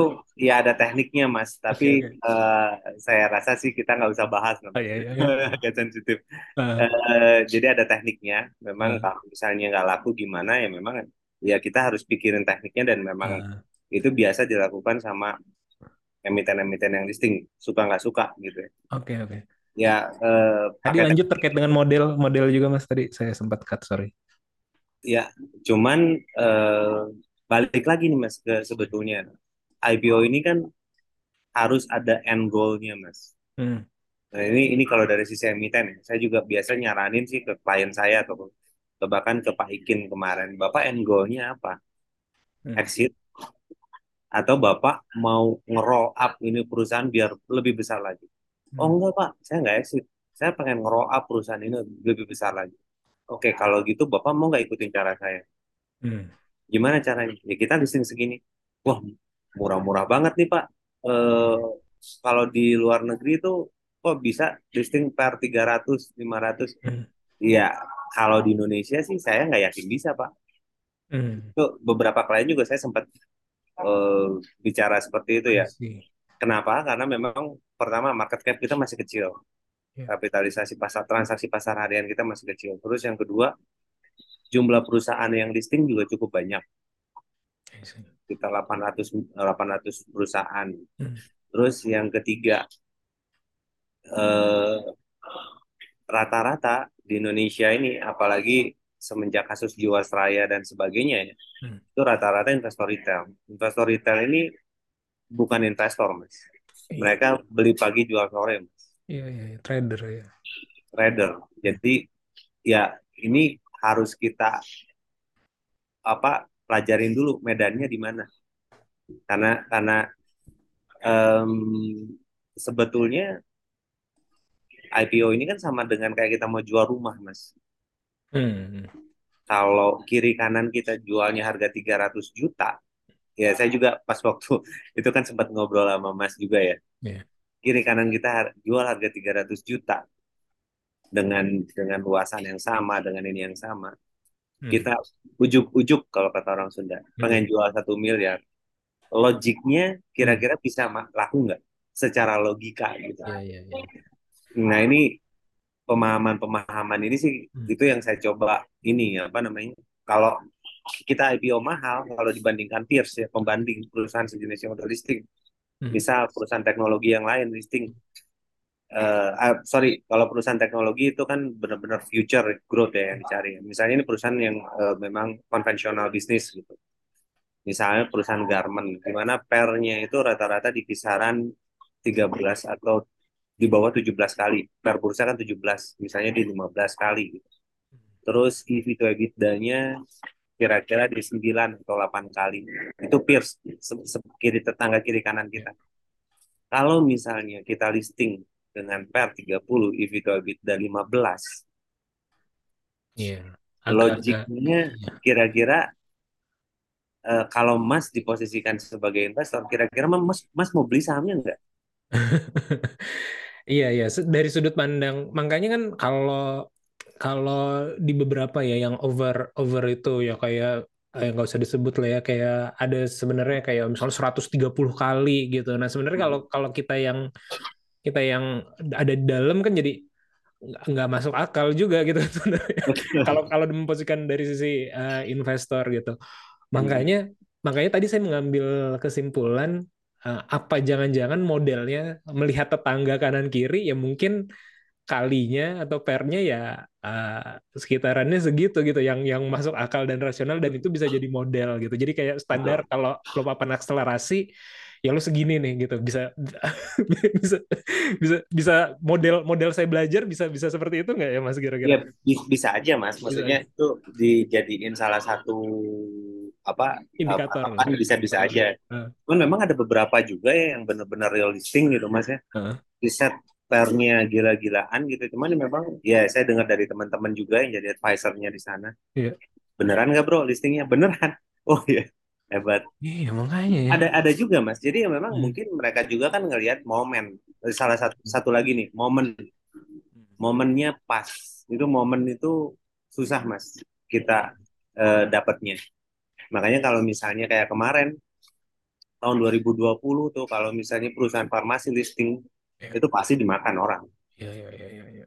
ya ada tekniknya Mas. Tapi Oke, oke. eh, saya rasa sih kita nggak usah bahas Oh iya iya. iya. agak sensitif. Eh, jadi ada tekniknya. Memang ah, kalau misalnya nggak laku gimana ya memang ya kita harus pikirin tekniknya dan memang ah. itu biasa dilakukan sama emiten-emiten yang listing suka nggak suka gitu ya. Oke oke. Ya eh, Tadi lanjut terkait dengan model model juga Mas tadi saya sempat cut sorry. ya cuman eh, balik lagi nih Mas ke sebetulnya IPO ini kan harus ada end goal-nya Mas. Hmm. Nah, ini ini kalau dari sisi emiten ya, saya juga biasa nyaranin sih ke klien saya atau ke bahkan ke Pak Ikin kemarin, Bapak end goal-nya apa? Hmm. Exit atau Bapak mau nge-roll up ini perusahaan biar lebih besar lagi? Oh Hmm. enggak Pak, saya nggak exit. Saya pengen nge-roll up perusahaan ini lebih besar lagi. Oke, kalau gitu Bapak mau nggak ikutin cara saya? Hmm. Gimana caranya? Ya kita listing segini. Wah, murah-murah banget nih Pak. Eh, kalau di luar negeri itu kok bisa listing per 300, 500? Hmm. Iya, kalau di Indonesia sih saya nggak yakin bisa Pak. Hmm, Itu beberapa klien juga saya sempat eh, bicara seperti itu ya. I see. Kenapa? Karena memang pertama market cap kita masih kecil. Ya. Kapitalisasi pasar transaksi pasar harian kita masih kecil. Terus yang kedua, jumlah perusahaan yang listing juga cukup banyak. Kita 800 800 perusahaan. Hmm. Terus yang ketiga, eh, rata-rata di Indonesia ini, apalagi semenjak kasus Jiwasraya dan sebagainya, ya, Hmm. itu rata-rata investor retail. Investor retail ini bukan investor, mas. Iya, Mereka beli pagi jual sore, mas. iya, iya, iya. trader ya. trader. Jadi ya ini harus kita apa pelajarin dulu medannya di mana. Karena karena em, sebetulnya IPO ini kan sama dengan kayak kita mau jual rumah, Mas. Hmm, Kalau kiri kanan kita jualnya harga 300 juta, ya saya juga pas waktu itu kan sempat ngobrol sama Mas juga ya. Iya. Kiri kanan kita jual harga 300 juta dengan dengan luasan yang sama, dengan ini yang sama. hmm, Kita ujuk-ujuk kalau kata orang Sunda, pengen jual satu miliar. Logiknya kira-kira bisa laku nggak? Secara logika gitu. Iya, iya, iya. Nah ini pemahaman-pemahaman ini sih Hmm. itu yang saya coba ini apa namanya kalau kita IPO mahal kalau dibandingkan peers ya pembanding perusahaan sejenis yang udah listing Hmm. misal perusahaan teknologi yang lain listing ah, sorry kalau perusahaan teknologi itu kan benar-benar future growth ya yang dicari misalnya ini perusahaan yang eh, memang konvensional bisnis gitu misalnya perusahaan garment di mana pernya itu rata-rata di kisaran 13 atau di bawah 17 kali. Per bursa kan 17, misalnya di 15 kali gitu. Terus EV to EBITDA-nya kira-kira di 9 atau 8 kali. Itu peers kiri tetangga kiri kanan kita. Kalau misalnya kita listing dengan per 30, EV to EBITDA 15, Iya. Agak-agak logiknya kira-kira eh, kalau Mas diposisikan sebagai investor, kira-kira Mas Mas mau beli sahamnya nggak? Iya, iya. Dari sudut pandang, makanya kan kalau kalau di beberapa ya yang over over itu ya kayak eh, nggak usah disebut lah ya kayak ada sebenarnya kayak misalnya 130 kali gitu. Nah sebenarnya kalau kalau kita yang kita yang ada di dalam kan jadi nggak masuk akal juga gitu. Kalau kalau memposisikan dari sisi eh, investor gitu. Makanya makanya tadi saya mengambil kesimpulan eh, apa jangan-jangan modelnya melihat tetangga kanan kiri ya mungkin kalinya atau pernya ya eh, sekitarannya segitu gitu yang yang masuk akal dan rasional dan itu bisa jadi model gitu. Jadi kayak standar kalau lo papan akselerasi ya lo segini nih gitu bisa bisa bisa bisa model model saya belajar bisa bisa seperti itu nggak ya mas Ya kira-kira? bi- bisa aja mas, maksudnya itu dijadiin salah satu apa Indikator. apa bisa-bisa aja. Heeh. Cuman memang ada beberapa juga ya yang benar-benar real listing gitu mas ya. Heeh. Di set pairnya gila-gilaan gitu. Cuman ya memang ya saya dengar dari teman-teman juga yang jadi advisornya di sana. Iya. Beneran nggak bro listingnya? Beneran. Oh iya hebat. Iya makanya ya. Ada ada juga mas. Jadi ya memang Hmm. mungkin mereka juga kan ngelihat momen. Salah satu satu lagi nih momen momennya pas itu momen itu susah mas kita eh, dapatnya makanya kalau misalnya kayak kemarin tahun 2020 tuh kalau misalnya perusahaan farmasi listing Iya. itu pasti dimakan orang Iya iya iya iya. iya.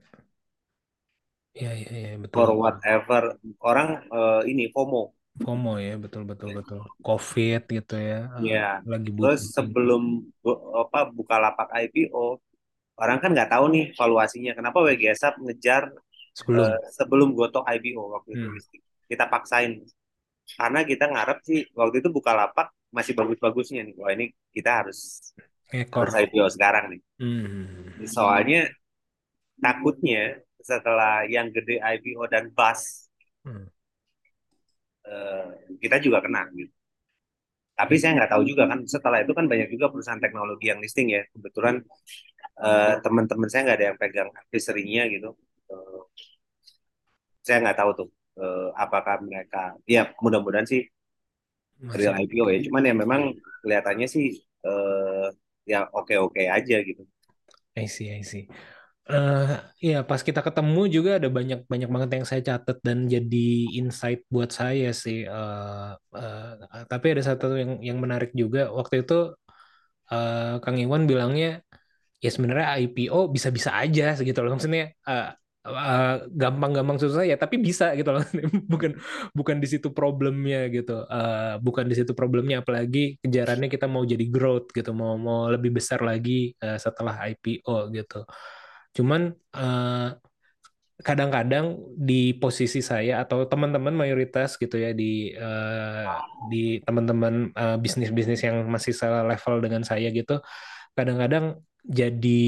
Iya iya iya betul. for whatever orang eh, ini FOMO FOMO ya betul betul betul. COVID gitu ya. eh, Iya. Lagi butuh. terus sebelum bu- apa Bukalapak IPO orang kan nggak tahu nih valuasinya kenapa WGS Up ngejar sebelum. eh, sebelum Gotok IPO waktu itu Hmm. kita paksain karena kita ngarep sih waktu itu Bukalapak masih bagus-bagusnya nih wah ini kita harus Ekor. harus IPO sekarang nih Hmm. soalnya takutnya setelah yang gede IPO dan bust Hmm. Eh, kita juga kena gitu tapi saya nggak tahu juga kan setelah itu kan banyak juga perusahaan teknologi yang listing ya kebetulan eh, teman-teman saya nggak ada yang pegang advisory-nya gitu Eh, saya nggak tahu tuh eh, apakah mereka ya mudah-mudahan sih real. IPO ya cuman ya memang kelihatannya sih eh, ya oke-oke aja gitu I see, I see. Eh, ya pas kita ketemu juga ada banyak banyak banget yang saya catat dan jadi insight buat saya sih. Eh, eh, tapi ada satu yang yang menarik juga. Waktu itu eh, Kang Iwan bilangnya ya sebenarnya IPO bisa-bisa aja segitu loh. Maksudnya eh, eh, gampang-gampang susah ya tapi bisa gitu loh. Bukan bukan di situ problemnya gitu. Eh, bukan di situ problemnya apalagi kejarannya kita mau jadi growth gitu mau mau lebih besar lagi eh, setelah IPO gitu cuman eh, kadang-kadang di posisi saya atau teman-teman mayoritas gitu ya di eh, di teman-teman eh, bisnis-bisnis yang masih level dengan saya gitu kadang-kadang jadi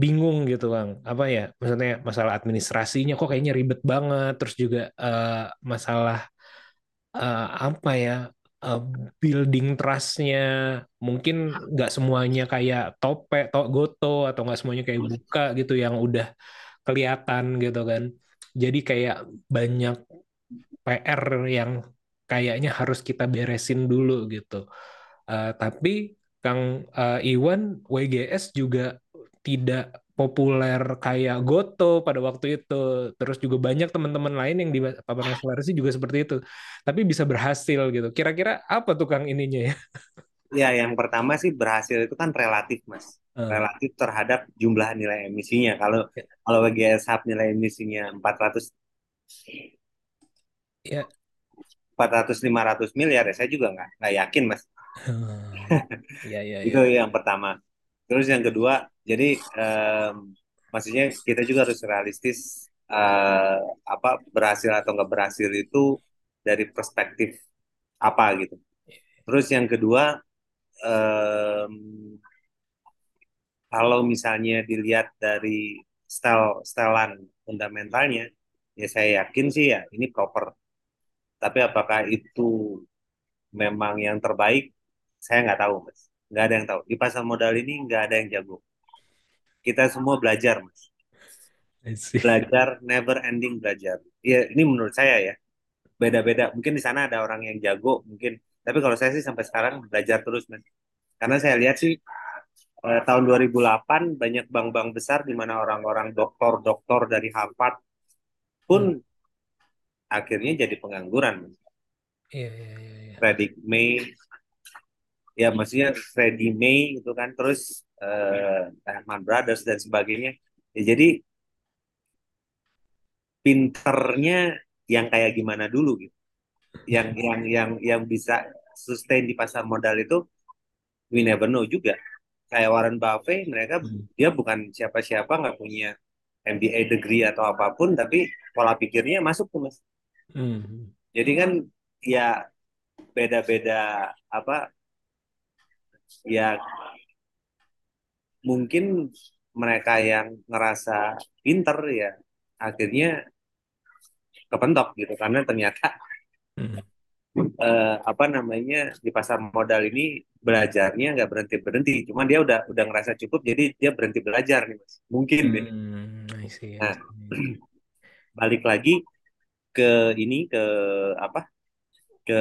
bingung gitu Bang. Apa ya? Maksudnya masalah administrasinya kok kayaknya ribet banget. Terus juga eh, masalah eh, apa ya? Eh, building trustnya mungkin nggak semuanya kayak Tope, to, Goto atau nggak semuanya kayak Buka gitu yang udah kelihatan gitu kan. Jadi kayak banyak PR yang kayaknya harus kita beresin dulu gitu. Eh, tapi Kang eh, Iwan WGS juga tidak populer kayak Goto pada waktu itu. Terus juga banyak teman-teman lain yang di paparan akselerasi juga seperti itu. Tapi bisa berhasil gitu. Kira-kira apa tuh Kang ininya ya? Ya, yang pertama sih berhasil itu kan relatif, Mas. Eh, Relatif terhadap jumlah nilai emisinya. Kalau kalau WGS Hub nilai emisinya 400 ya. 400 500 miliar ya saya juga nggak nggak yakin, Mas. Ya, ya, Itu ya. yang pertama. Terus yang kedua, jadi em, maksudnya kita juga harus realistis eh, apa berhasil atau nggak berhasil itu dari perspektif apa gitu. Terus yang kedua, em, kalau misalnya dilihat dari style stylean fundamentalnya, ya saya yakin sih ya ini proper. Tapi apakah itu memang yang terbaik? Saya nggak tahu, Mas. Nggak ada yang tahu. Di pasar modal ini nggak ada yang jago. Kita semua belajar, Mas. Belajar, never ending belajar. Ya, ini menurut saya ya. Beda-beda. Mungkin di sana ada orang yang jago, mungkin. Tapi kalau saya sih sampai sekarang belajar terus, Mas. Karena saya lihat sih eh, tahun 2008 banyak bank-bank besar di mana orang-orang doktor-doktor dari Harvard pun akhirnya jadi pengangguran. Mas. Iya, iya, iya, iya. Freddie May, ya maksudnya Freddie May itu kan, terus eh, Lehman Brothers dan sebagainya. Ya, jadi pinternya yang kayak gimana dulu gitu. Yang yang yang yang bisa sustain di pasar modal itu we never know juga. Kayak Warren Buffett, mereka Hmm. dia bukan siapa-siapa, nggak punya MBA degree atau apa pun, tapi pola pikirnya masuk tuh mas. Hmm. Jadi kan ya beda-beda apa ya mungkin mereka yang ngerasa pinter ya akhirnya kepentok gitu. Karena ternyata Hmm. eh, apa namanya di pasar modal ini belajarnya nggak berhenti berhenti cuma dia udah udah ngerasa cukup jadi dia berhenti belajar nih mas. Mungkin Hmm, see, Nah. balik lagi ke ini ke apa? Ke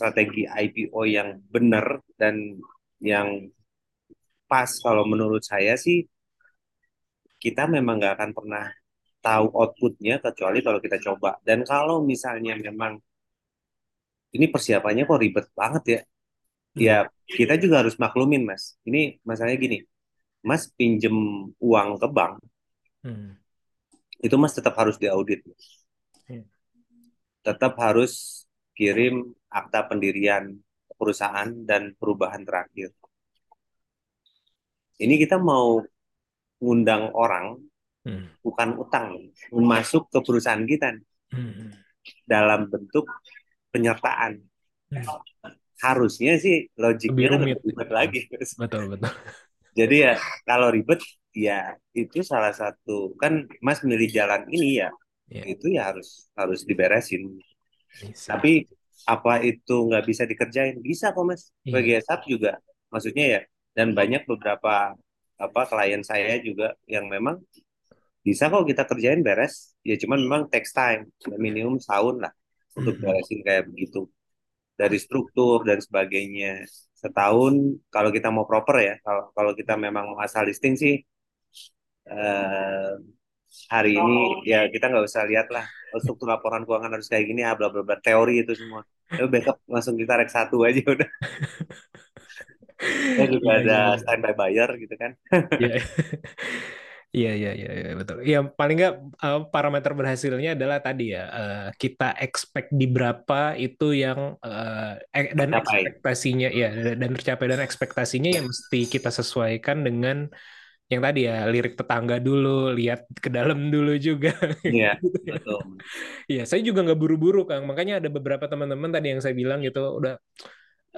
strategi IPO yang benar dan yang pas kalau menurut saya sih kita memang nggak akan pernah tahu outputnya kecuali kalau kita coba. Dan kalau misalnya memang ini persiapannya kok ribet banget ya? Ya kita juga harus maklumin mas. Ini masalahnya gini mas pinjem uang ke bank Hmm. itu mas tetap harus diaudit. Hmm. tetap harus kirim akta pendirian perusahaan dan perubahan terakhir ini kita mau ngundang orang Hmm. bukan utang masuk ke perusahaan kita Hmm. dalam bentuk penyertaan Hmm. harusnya sih logiknya Lebih lebih ribet lagi Betul, betul. jadi ya kalau ribet ya itu salah satu kan mas milih jalan ini ya Iya. itu ya harus harus diberesin see. tapi apa itu nggak bisa dikerjain? Bisa kok mas. Iya. bagi SAP juga. Maksudnya ya dan banyak beberapa apa klien saya juga yang memang bisa kok kita kerjain beres. Ya cuman memang text time minimum setahun lah untuk Mhm. beresin kayak begitu. Dari struktur dan sebagainya. Setahun kalau kita mau proper ya kalau kalau kita memang mau asal listing sih eh, hari ini ya kita nggak usah lihat lah oh, struktur laporan keuangan harus kayak gini ah bla bla bla teori itu semua Tapi backup langsung kita rek satu aja udah kita juga Iya, ada iya, iya. standby buyer gitu kan Iya, iya, iya, iya, betul. Ya paling nggak eh, parameter berhasilnya adalah tadi ya eh, kita expect di berapa itu yang eh, eh, dan Tercapai. ekspektasinya ya dan tercapai dan ekspektasinya yang mesti kita sesuaikan dengan yang tadi ya lirik tetangga dulu, lihat ke dalam dulu juga. Iya, Gitu ya. betul Iya, saya juga nggak buru-buru, Kang. Makanya ada beberapa teman-teman tadi yang saya bilang gitu, udah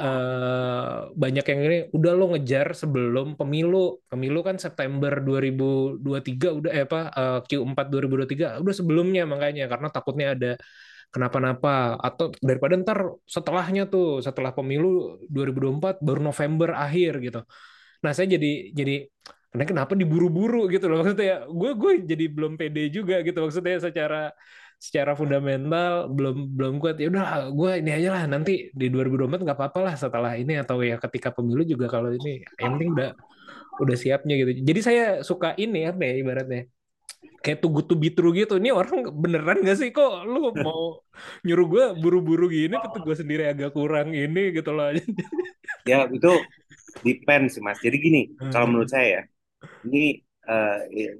eh, banyak yang ini, udah lo ngejar sebelum pemilu. Pemilu kan September 2023, udah eh apa eh, Q4 2023, udah sebelumnya makanya karena takutnya ada kenapa-napa atau daripada ntar setelahnya tuh, setelah pemilu 2024 baru November akhir gitu. Nah, saya jadi jadi karena kenapa diburu-buru gitu loh? Maksudnya gue gue jadi belum pede juga gitu. Maksudnya secara secara fundamental belum belum kuat. Ya udah gue ini aja lah. Nanti di 2024 nggak apa-apa lah setelah ini atau ya ketika pemilu juga kalau ini yang penting udah udah siapnya gitu. Jadi saya suka ini apa ya ibaratnya? Kayak good to be true gitu. Ini orang beneran gak sih? Kok lu mau nyuruh gue buru-buru gini? Tapi gue sendiri agak kurang ini gitu loh. Ya itu depend sih mas. Jadi gini Hmm. kalau menurut saya ya ini ya,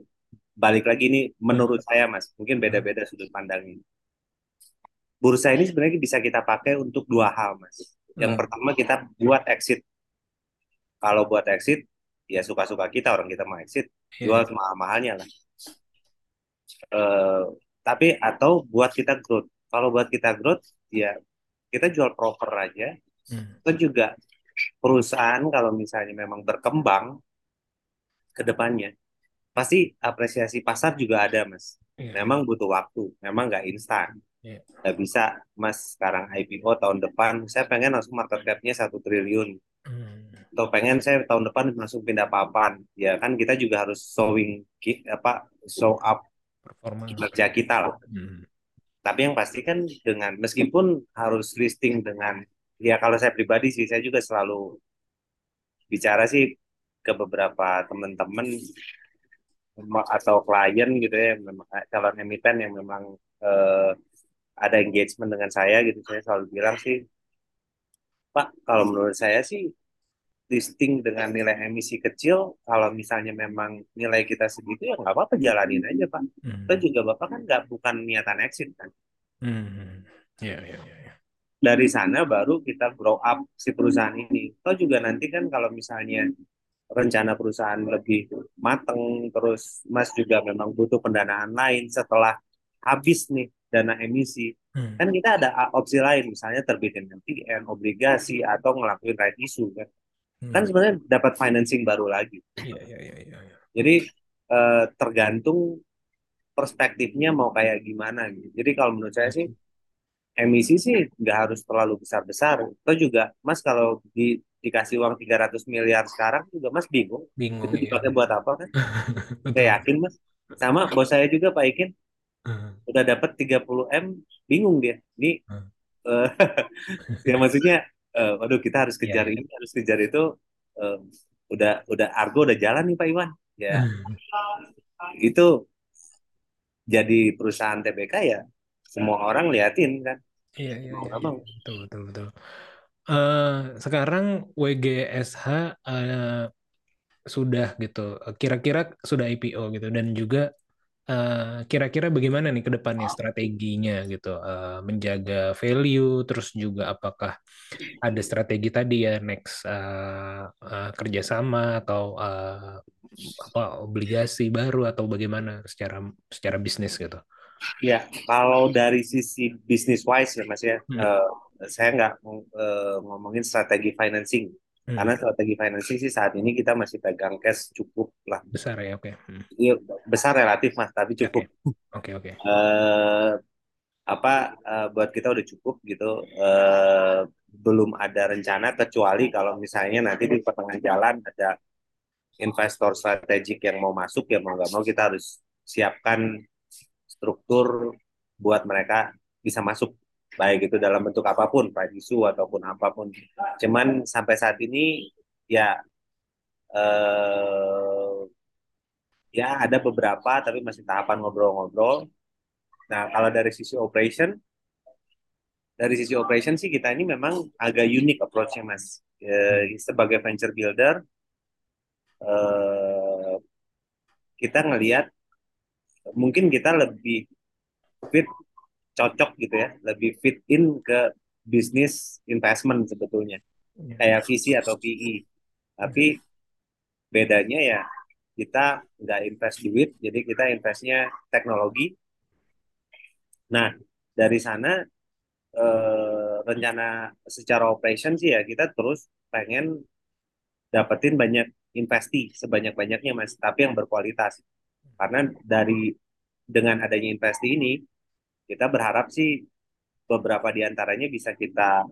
balik lagi ini menurut saya mas mungkin beda-beda sudut pandangnya bursa ini sebenarnya bisa kita pakai untuk dua hal mas yang Hmm. pertama kita buat exit kalau buat exit ya suka-suka kita orang kita mau exit Iya. jual semahal-mahalnya lah Eh, tapi atau buat kita growth kalau buat kita growth ya kita jual proper aja Hmm. itu juga perusahaan kalau misalnya memang berkembang ke depannya pasti apresiasi pasar juga ada mas Iya. memang butuh waktu memang nggak instan Iya. nggak bisa mas sekarang IPO tahun depan saya pengen langsung market cap-nya satu triliun Hmm. atau pengen saya tahun depan langsung pindah papan ya kan kita juga harus showing apa show up performa kinerja kita lah Hmm. tapi yang pasti kan dengan meskipun harus listing dengan ya kalau saya pribadi sih saya juga selalu bicara sih ke beberapa teman-teman em- atau klien gitu ya memang calon emiten yang memang eh, ada engagement dengan saya gitu saya selalu bilang sih Pak kalau menurut saya sih listing dengan nilai emisi kecil kalau misalnya memang nilai kita segitu ya nggak apa-apa jalanin aja Pak Hmm. Itu juga Bapak kan nggak bukan niatan exit kan Hmm. Ya, ya, ya, ya. dari sana baru kita grow up si perusahaan ini. Atau juga nanti kan kalau misalnya rencana perusahaan lebih mateng, terus Mas juga memang butuh pendanaan lain setelah habis nih dana emisi, Hmm. kan kita ada opsi lain, misalnya terbitin MTN, obligasi, atau ngelakuin right issue kan. Kan Hmm. sebenarnya dapat financing baru lagi. Iya, iya, iya, iya. iya. Jadi eh, tergantung perspektifnya mau kayak gimana gitu. Jadi kalau menurut saya sih emisi sih nggak harus terlalu besar-besar. Atau juga Mas kalau di, dikasih uang 300 miliar sekarang juga Mas bingung. Bingung Itu ya. dipakai buat apa kan? Saya yakin Mas. Sama bos saya juga Pak Ikin Hmm. udah dapat 30 M bingung dia. Ini Hmm. eh, ya maksudnya eh, waduh kita harus kejar Iya, iya. ini, harus kejar itu. Eh, udah udah Argo udah jalan nih Pak Iwan. Ya, itu jadi perusahaan TBK ya semua orang liatin kan. Iya, iya, iya, iya. mau. Betul, betul, betul. Eh, sekarang WGSH eh, sudah gitu, kira-kira sudah IPO gitu, dan juga eh, kira-kira bagaimana nih ke depannya strateginya gitu, eh, menjaga value, terus juga apakah ada strategi tadi ya next eh, eh, kerjasama atau eh, apa obligasi baru atau bagaimana secara secara bisnis gitu. Ya, kalau dari sisi bisnis wise ya Mas ya, Hmm. eh, saya nggak eh, ngomongin strategi financing. Hmm. Karena strategi financing sih saat ini kita masih pegang cash cukup lah. Besar ya, oke. Hmm. Iya, besar relatif Mas, tapi cukup. Oke, oke. eh apa eh, buat kita udah cukup gitu. Eh, belum ada rencana kecuali kalau misalnya nanti di pertengahan jalan ada investor strategik yang mau masuk ya mau nggak mau kita harus siapkan struktur buat mereka bisa masuk baik itu dalam bentuk apa pun, pride issue ataupun apa pun. Cuman sampai saat ini ya eh, ya ada beberapa tapi masih tahapan ngobrol-ngobrol. Nah, kalau dari sisi operation, dari sisi operation sih kita ini memang agak unik approach-nya, Mas. Eh, sebagai venture builder, eh, kita ngelihat mungkin kita lebih fit cocok gitu ya, lebih fit in ke bisnis investment sebetulnya, kayak VC atau PE. Tapi bedanya ya kita nggak invest duit, jadi kita investnya teknologi. Nah, dari sana eh, rencana secara operation sih ya kita terus pengen dapetin banyak investi sebanyak-banyaknya mas, tapi yang berkualitas. Karena dari dengan adanya investi ini kita berharap sih beberapa di antaranya bisa kita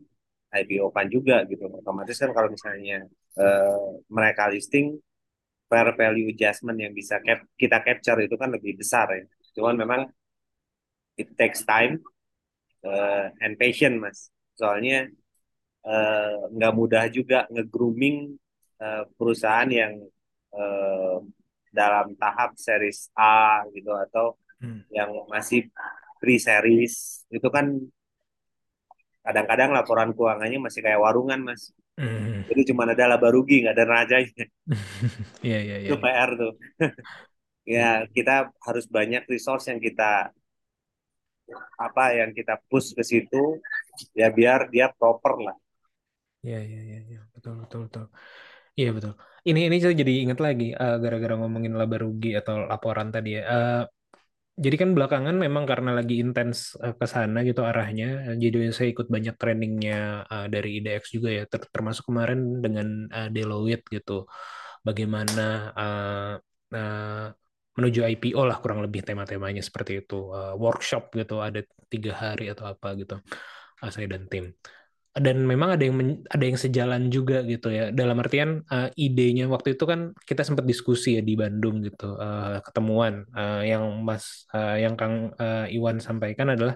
IPO-kan juga gitu. Otomatis kan kalau misalnya eh, mereka listing fair value adjustment yang bisa cap kita capture itu kan lebih besar ya. Cuman memang it takes time uh, and patience mas. Soalnya eh, nggak mudah juga nge-grooming eh, perusahaan yang eh, dalam tahap series A gitu atau Hmm. yang masih pre-series itu kan kadang-kadang laporan keuangannya masih kayak warungan mas. Hmm. Jadi cuma ada laba rugi nggak ada nerajanya. Iya, iya, iya. itu PR tuh. ya kita harus banyak resource yang kita apa yang kita push ke situ ya biar dia proper lah. Iya, iya, iya, iya. Betul, betul, betul. Iya, betul. Ini ini saya jadi ingat lagi eh, gara-gara ngomongin laba rugi atau laporan tadi ya. Eh, jadi kan belakangan memang karena lagi intens eh, ke sana gitu arahnya. eh, Jadi saya ikut banyak trainingnya eh, dari IDX juga ya, ter- termasuk kemarin dengan eh, Deloitte gitu. Bagaimana eh, eh, menuju IPO lah kurang lebih tema-temanya seperti itu. Eh, workshop gitu, ada tiga hari atau apa gitu. eh, saya dan tim dan memang ada yang men- ada yang sejalan juga gitu ya. Dalam artian eh, idenya waktu itu kan kita sempat diskusi ya di Bandung gitu eh, ketemuan Eh, yang Mas eh, yang Kang eh, Iwan sampaikan adalah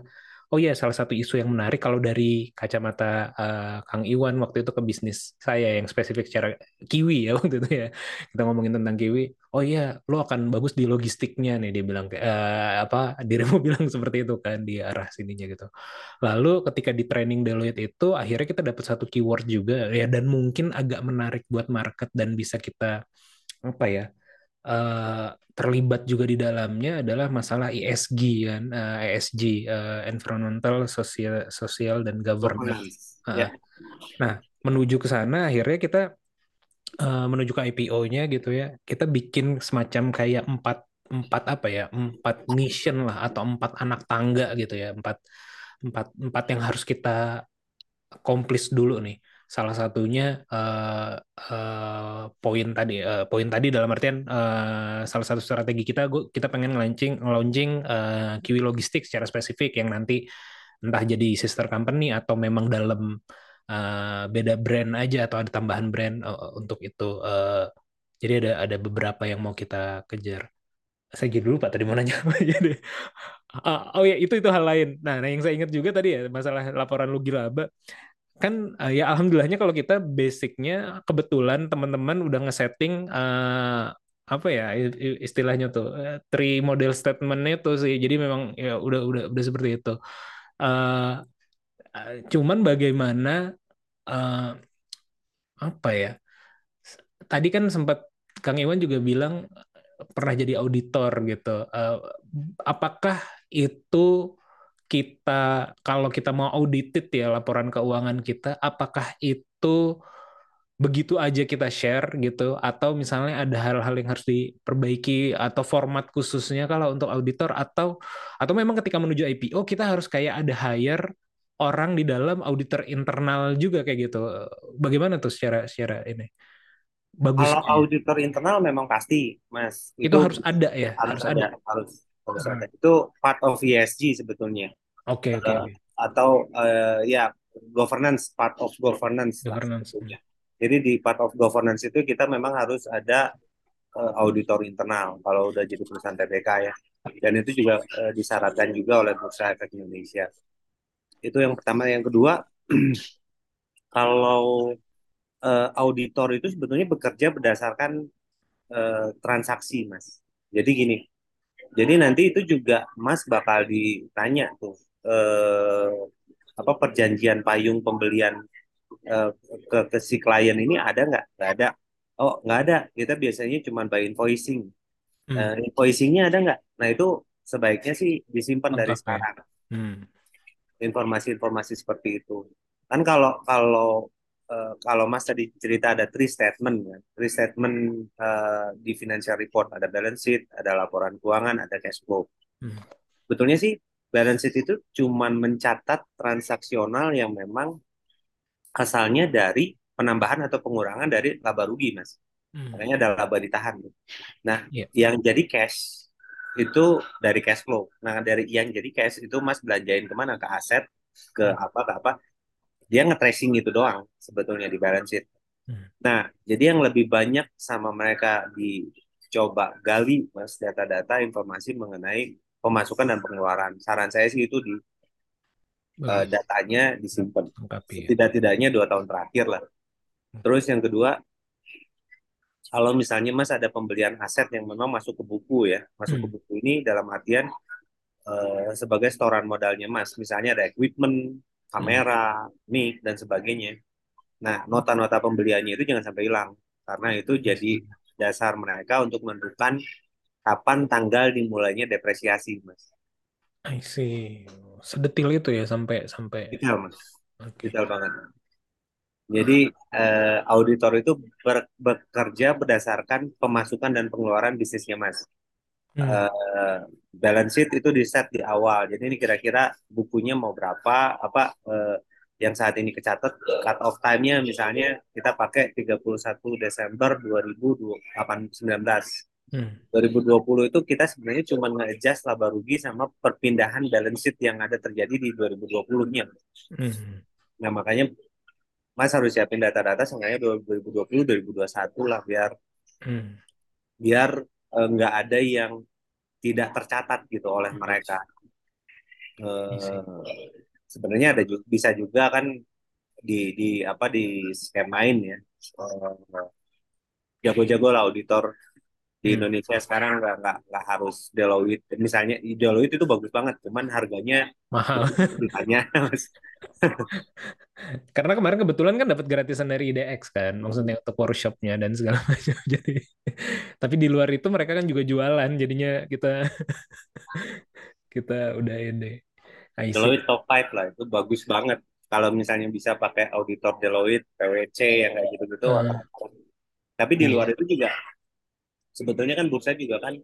oh ya salah satu isu yang menarik kalau dari kacamata eh, Kang Iwan waktu itu ke bisnis saya yang spesifik secara Kiwi ya waktu itu ya. Kita ngomongin tentang Kiwi oh iya lo akan bagus di logistiknya nih dia bilang kayak eh, apa dirimu bilang seperti itu kan di arah sininya gitu Lalu ketika di training Deloitte itu akhirnya kita dapat satu keyword juga ya dan mungkin agak menarik buat market dan bisa kita apa ya eh, terlibat juga di dalamnya adalah masalah ESG kan eh, ESG eh, environmental social social dan governance. Governance. Ah, Ya. Nah, menuju ke sana akhirnya kita eh, menuju ke IPO-nya gitu ya. Kita bikin semacam kayak empat empat apa ya empat mission lah atau empat anak tangga gitu ya empat empat empat yang harus kita komplis dulu nih. Salah satunya eh, eh, poin tadi, eh, poin tadi dalam artian eh, salah satu strategi kita, gua, kita pengen launching, launching eh, Kiwi Logistik secara spesifik yang nanti entah jadi sister company atau memang dalam eh, beda brand aja atau ada tambahan brand eh, untuk itu. Eh, jadi ada ada beberapa yang mau kita kejar. Saya jadi lupa tadi mau nanya apa jadi. Ah, oh ya itu itu hal lain. Nah, nah yang saya ingat juga tadi ya masalah laporan Lugi Laba kan eh, ya alhamdulillahnya kalau kita basicnya kebetulan teman-teman udah ngesetting eh, apa ya istilahnya tuh three model statementnya tuh sih jadi memang ya udah udah udah seperti itu eh, cuman bagaimana eh, apa ya? Tadi kan sempat Kang Iwan juga bilang pernah jadi auditor gitu. Eh, apakah itu kita kalau kita mau audited ya laporan keuangan kita, apakah itu begitu aja kita share gitu? Atau misalnya ada hal-hal yang harus diperbaiki atau format khususnya kalau untuk auditor? Atau atau memang ketika menuju IPO kita harus kayak ada hire orang di dalam auditor internal juga kayak gitu. Bagaimana tuh secara secara ini? Kalau Bagusnya ya. auditor internal memang pasti, Mas. Itu harus ada ya, harus harus ada, ada. harus harus Hmm. ada. Itu part of ESG sebetulnya. Oke, oke, Eh, oke. atau eh, ya governance, part of governance lah Governance. sebetulnya. Jadi di part of governance itu kita memang harus ada eh, auditor internal kalau udah jadi perusahaan TBK ya. Dan itu juga eh, disyaratkan juga oleh Bursa Efek Indonesia. Itu yang pertama. Yang kedua, kalau eh, auditor itu sebetulnya bekerja berdasarkan eh, transaksi, Mas. Jadi gini, jadi nanti itu juga Mas bakal ditanya tuh eh, apa perjanjian payung pembelian eh, ke, ke si klien ini ada nggak? Nggak ada. Oh, nggak ada. Kita biasanya cuma by invoicing. Hmm. Eh, invoicingnya ada nggak? Nah itu sebaiknya sih disimpan dari Lengkap ya. sekarang Hmm. Informasi-informasi seperti itu. Kan kalau kalau eh, kalau Mas tadi cerita ada three statement kan. Three statement eh, di financial report ada balance sheet, ada laporan keuangan, ada cash flow. Hmm. Betulnya sih balance sheet itu cuman mencatat transaksional yang memang asalnya dari penambahan atau pengurangan dari laba rugi, Mas. Hmm. Makanya ada laba ditahan. Nah, Iya. yang jadi cash itu dari cash flow. Nah, dari yang jadi cash itu Mas belanjain ke mana? Ke aset, ke apa, ke apa. Dia nge-tracing itu doang sebetulnya di balance sheet. Hmm. Nah, jadi yang lebih banyak sama mereka dicoba gali, Mas, data-data informasi mengenai pemasukan dan pengeluaran. Saran saya sih itu di Bagus. datanya disimpan. Ya. Tidak-tidaknya dua tahun terakhir lah. Terus yang kedua, kalau misalnya Mas ada pembelian aset yang memang masuk ke buku ya, masuk ke Hmm. buku ini dalam artian eh, sebagai setoran modalnya Mas. Misalnya ada equipment, kamera, mic dan sebagainya. Nah, nota-nota pembeliannya itu jangan sampai hilang karena itu jadi dasar mereka untuk menentukan kapan tanggal dimulainya depresiasi, Mas. I see. Sedetil itu ya sampai sampai. Detail, Mas. Oke. Detail banget. Jadi eh, auditor itu ber- bekerja berdasarkan pemasukan dan pengeluaran bisnisnya, Mas. Hmm. Eh, balance sheet itu di set di awal. Jadi ini kira-kira bukunya mau berapa, apa eh, yang saat ini kecatat cut off time-nya misalnya kita pakai 31 Desember 2019. Hmm. 2020 itu kita sebenarnya cuma nge-adjust laba rugi sama perpindahan balance sheet yang ada terjadi di 2020-nya. Hmm. Nah, makanya Mas harus siapin data-data seenggaknya 2020 2021 lah biar Hmm. biar eh, nggak ada yang tidak tercatat gitu oleh mereka. Eh, sebenarnya ada juga, bisa juga kan di di apa di skemain ya. Eh, jago-jago lah auditor di Hmm. Indonesia sekarang nggak nggak nggak harus Deloitte. Misalnya Deloitte itu bagus banget, cuman harganya Mahal. ditanya Mas. Karena kemarin kebetulan kan dapat gratisan dari IDX kan, maksudnya untuk workshopnya dan segala macam. Jadi, tapi di luar itu mereka kan juga jualan, jadinya kita kita udah ini. Deloitte top 5 lah itu bagus banget. Kalau misalnya bisa pakai auditor Deloitte, PwC yang kayak gitu-gitu. Hmm. Tapi di Iya. luar itu juga sebetulnya kan bursa juga kan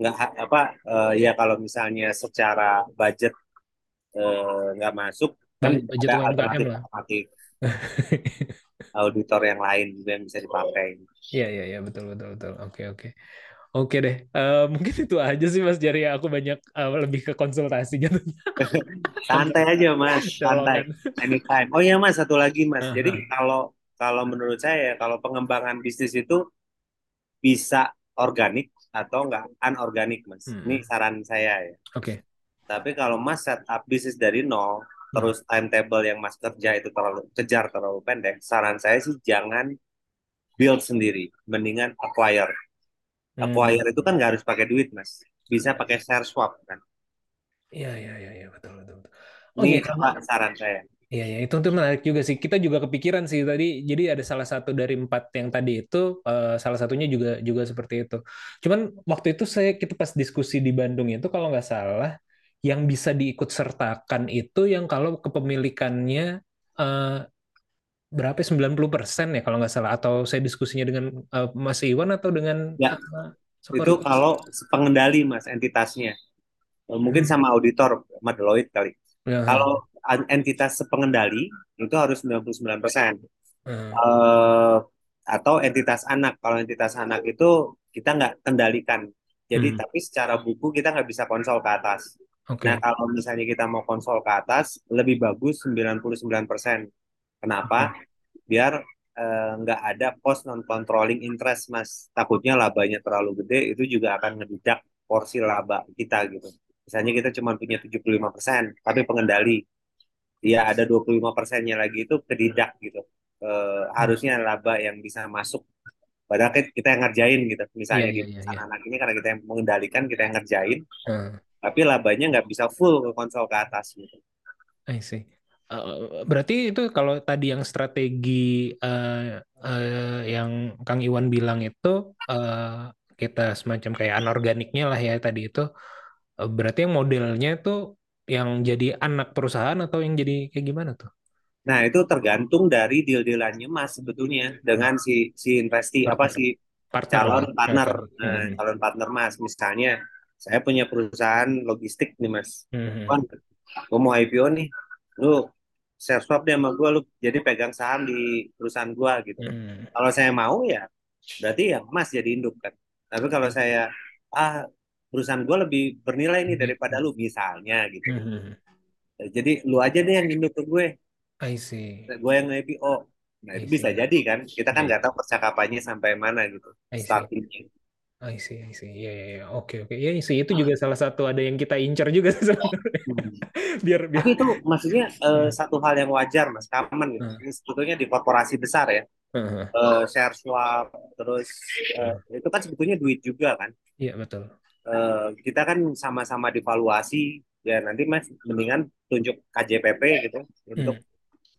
nggak apa eh, ya kalau misalnya secara budget eh, nggak masuk kan Bud- budget ada alternatif lah. alternatif auditor yang lain juga yang bisa dipakai. Iya iya iya betul betul betul. Oke oke. Oke deh. Eh, mungkin itu aja sih Mas Jari. Aku banyak eh, lebih ke konsultasi jatuhnya. Santai aja mas, santai, Colongan. anytime. Oh iya mas, satu lagi mas. Aha. Jadi kalau kalau menurut saya kalau pengembangan bisnis itu bisa organik atau nggak anorganik mas. Hmm. Ini saran saya ya. Oke. Tapi kalau mas set up bisnis dari nol, terus timetable yang mas kerja itu terlalu kejar terlalu pendek, saran saya sih jangan build sendiri, mendingan acquire. Hmm. Acquire itu kan nggak harus pakai duit mas, bisa pakai share swap kan. Iya iya iya iya betul betul. betul. Oh Ini iya saran saya. Iya, ya, itu tuh menarik juga sih. Kita juga kepikiran sih tadi. Jadi ada salah satu dari empat yang tadi itu, eh, salah satunya juga juga seperti itu. Cuman waktu itu saya kita pas diskusi di Bandung itu kalau nggak salah, yang bisa diikut sertakan itu yang kalau kepemilikannya eh, berapa? 90% ya kalau nggak salah. Atau saya diskusinya dengan eh, Mas Iwan atau dengan Ya, eh, Itu kalau pengendali mas entitasnya, mungkin sama auditor, sama Deloitte kali. Ya, Kalau entitas pengendali itu harus 99%. eh, eh atau entitas anak. Kalau entitas anak itu kita nggak kendalikan. Jadi Hmm. tapi secara buku kita nggak bisa konsol ke atas. Oke. Nah kalau misalnya kita mau konsol ke atas lebih bagus 99%. Kenapa? Biar eh, nggak ada post non controlling interest mas. Takutnya labanya terlalu gede itu juga akan ngededak porsi laba kita gitu. Misalnya kita cuma punya 75% tapi pengendali. ya ada 25 persennya lagi itu kedidak gitu. Eh, harusnya laba yang bisa masuk. Padahal kita yang ngerjain gitu. Misalnya Iya, iya, iya, perusahaan iya. anak ini karena kita yang mengendalikan, kita yang ngerjain, Hmm. tapi labanya nggak bisa full ke konsol ke atas gitu. I see. Eh, berarti itu kalau tadi yang strategi eh, eh, yang Kang Iwan bilang itu eh, kita semacam kayak anorganiknya lah ya tadi itu berarti yang modelnya itu yang jadi anak perusahaan atau yang jadi kayak gimana tuh? Nah, itu tergantung dari deal-dealannya Mas sebetulnya dengan si si investi apa Partner. si Partner calon lah. partner, Hmm. eh, calon partner Mas. Misalnya saya punya perusahaan logistik nih Mas. Hmm. Kan gue mau IPO nih. Lu share swap deh sama gue lu jadi pegang saham di perusahaan gue gitu. Hmm. Kalau saya mau ya berarti ya Mas jadi induk kan. Tapi kalau saya ah perusahaan gue lebih bernilai nih daripada lu misalnya gitu. Hmm. Jadi lu aja deh yang induk ke gue. I see. gue yang IPO. Nah, I itu bisa jadi kan. Kita kan Iya. nggak tahu percakapannya sampai mana gitu. I see. Startingnya. I see, I see. Iya, iya, iya. Oke, oke. Iya sih, itu juga salah satu ada yang kita incar juga. Hmm. Biar, biar. Tapi itu maksudnya Hmm. satu hal yang wajar, Mas. Common gitu. Hmm. Ini sebetulnya di korporasi besar ya. Heeh. Eh, share swap, terus eh, itu kan sebetulnya duit juga kan. Iya, betul. Eh, kita kan sama-sama divaluasi. Ya nanti Mas mendingan tunjuk KJPP gitu untuk Hmm.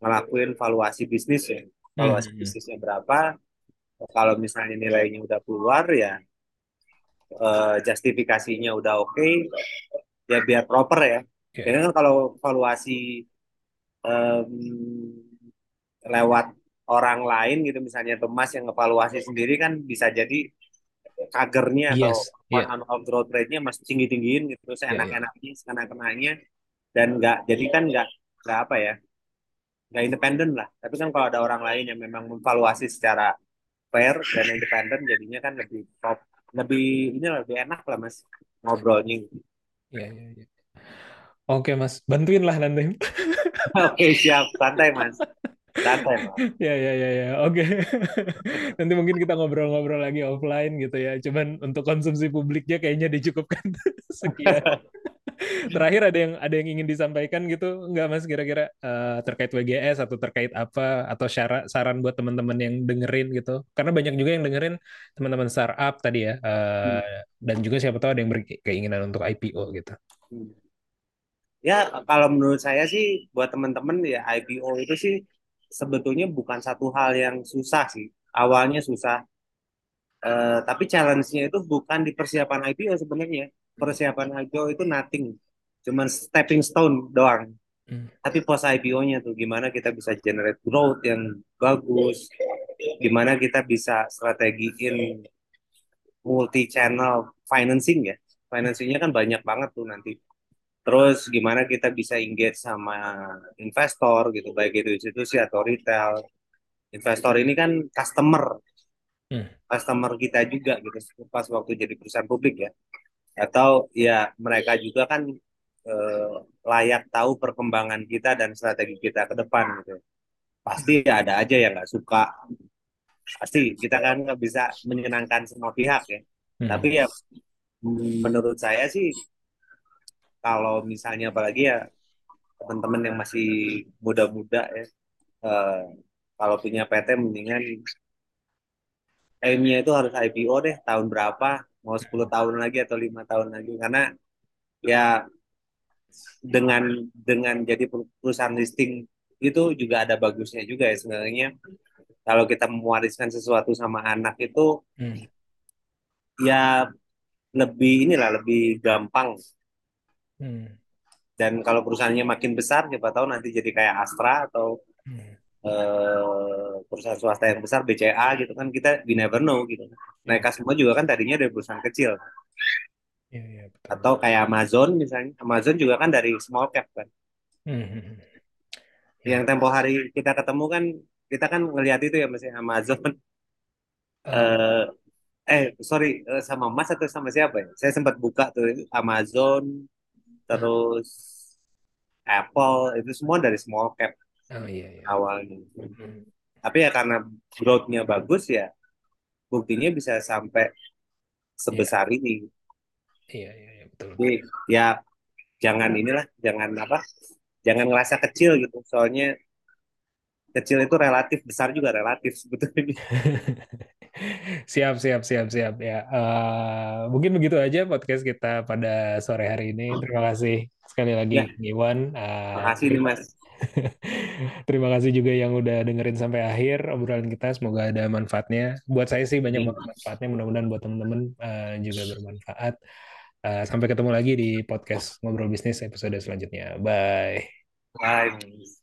ngelakuin valuasi bisnis ya. Hmm. Valuasi bisnisnya berapa. Kalau misalnya nilainya udah keluar ya eh, justifikasinya udah oke ya biar proper ya. Oke. Karena kan kalau valuasi em, lewat orang lain gitu misalnya Thomas yang ngevaluasi sendiri kan bisa jadi kagernya atau Yes, iya. annual growth rate-nya masih tinggi-tinggiin gitu, Iya, iya. seenak-enaknya, seenak-enaknya dan nggak jadi kan nggak nggak apa ya nggak independen lah. Tapi kan kalau ada orang lain yang memang memvaluasi secara fair dan independen jadinya kan lebih top, lebih ini lebih enak lah mas ngobrolnya. Iya, iya, iya. Oke, Mas. Bantuin lah nanti. Oke siap, santai mas, santai. Ya, ya, ya, ya. Oke. Nanti mungkin kita ngobrol-ngobrol lagi offline gitu ya. Cuman untuk konsumsi publiknya kayaknya dicukupkan sekian. Terakhir ada yang ada yang ingin disampaikan gitu nggak Mas kira-kira eh, terkait WGS atau terkait apa atau syarat saran buat teman-teman yang dengerin gitu. Karena banyak juga yang dengerin teman-teman startup tadi ya. eh, dan juga siapa tahu ada yang berkeinginan untuk IPO gitu. Hmm. Ya kalau menurut saya sih buat teman-teman ya IPO itu sih sebetulnya bukan satu hal yang susah sih. Awalnya susah, Eh, tapi challenge-nya itu bukan di persiapan IPO sebenarnya. Persiapan IPO itu nothing, cuman stepping stone doang. Hmm. Tapi post IPO-nya tuh gimana kita bisa generate growth yang bagus, gimana kita bisa strategiin multi channel financing ya. Financingnya kan banyak banget tuh nanti. Terus gimana kita bisa engage sama investor gitu, baik itu institusi atau retail. Investor ini kan customer, Hmm. customer kita juga gitu pas waktu jadi perusahaan publik ya. Atau ya mereka juga kan eh, layak tahu perkembangan kita dan strategi kita ke depan gitu. Pasti ada aja yang nggak suka. Pasti kita kan nggak bisa menyenangkan semua pihak ya. Hmm. Tapi ya menurut saya sih kalau misalnya apalagi ya teman-teman yang masih muda-muda ya eh, kalau punya PT mendingan aimnya itu harus IPO deh tahun berapa mau 10 tahun lagi atau lima tahun lagi. Karena ya dengan dengan jadi perusahaan listing itu juga ada bagusnya juga ya sebenarnya. Kalau kita mewariskan sesuatu sama anak itu Hmm. ya lebih inilah lebih gampang Hmm. dan kalau perusahaannya makin besar siapa tahu nanti jadi kayak Astra atau Hmm. eh, perusahaan swasta yang besar BCA gitu kan kita we never know gitu. Mereka semua juga kan tadinya dari perusahaan kecil. Iya, betul. atau kayak Amazon misalnya. Amazon juga kan dari small cap kan. Hmm, yang tempo hari kita ketemu kan kita kan ngelihat itu ya masih Amazon. Eh, eh eh sorry eh, sama Mas atau sama siapa ya? Saya sempat buka tuh Amazon terus Apple itu semua dari small cap oh iya, iya. awalnya Hmm. tapi ya karena growth-nya bagus ya buktinya bisa sampai sebesar ini Iya, iya, iya, betul. jadi ya jangan inilah jangan apa jangan ngerasa kecil gitu soalnya kecil itu relatif besar juga relatif sebetulnya Siap, siap, siap, siap ya. Eh, mungkin begitu aja podcast kita pada sore hari ini. Terima kasih sekali lagi, ya Iwan. Eh, makasih nih mas Terima kasih juga yang udah dengerin sampai akhir obrolan kita. Semoga ada manfaatnya. Buat saya sih banyak banget manfaatnya. Mudah-mudahan buat teman-teman eh, juga bermanfaat. Eh, sampai ketemu lagi di podcast Ngobrol Bisnis episode selanjutnya. Bye. Bye.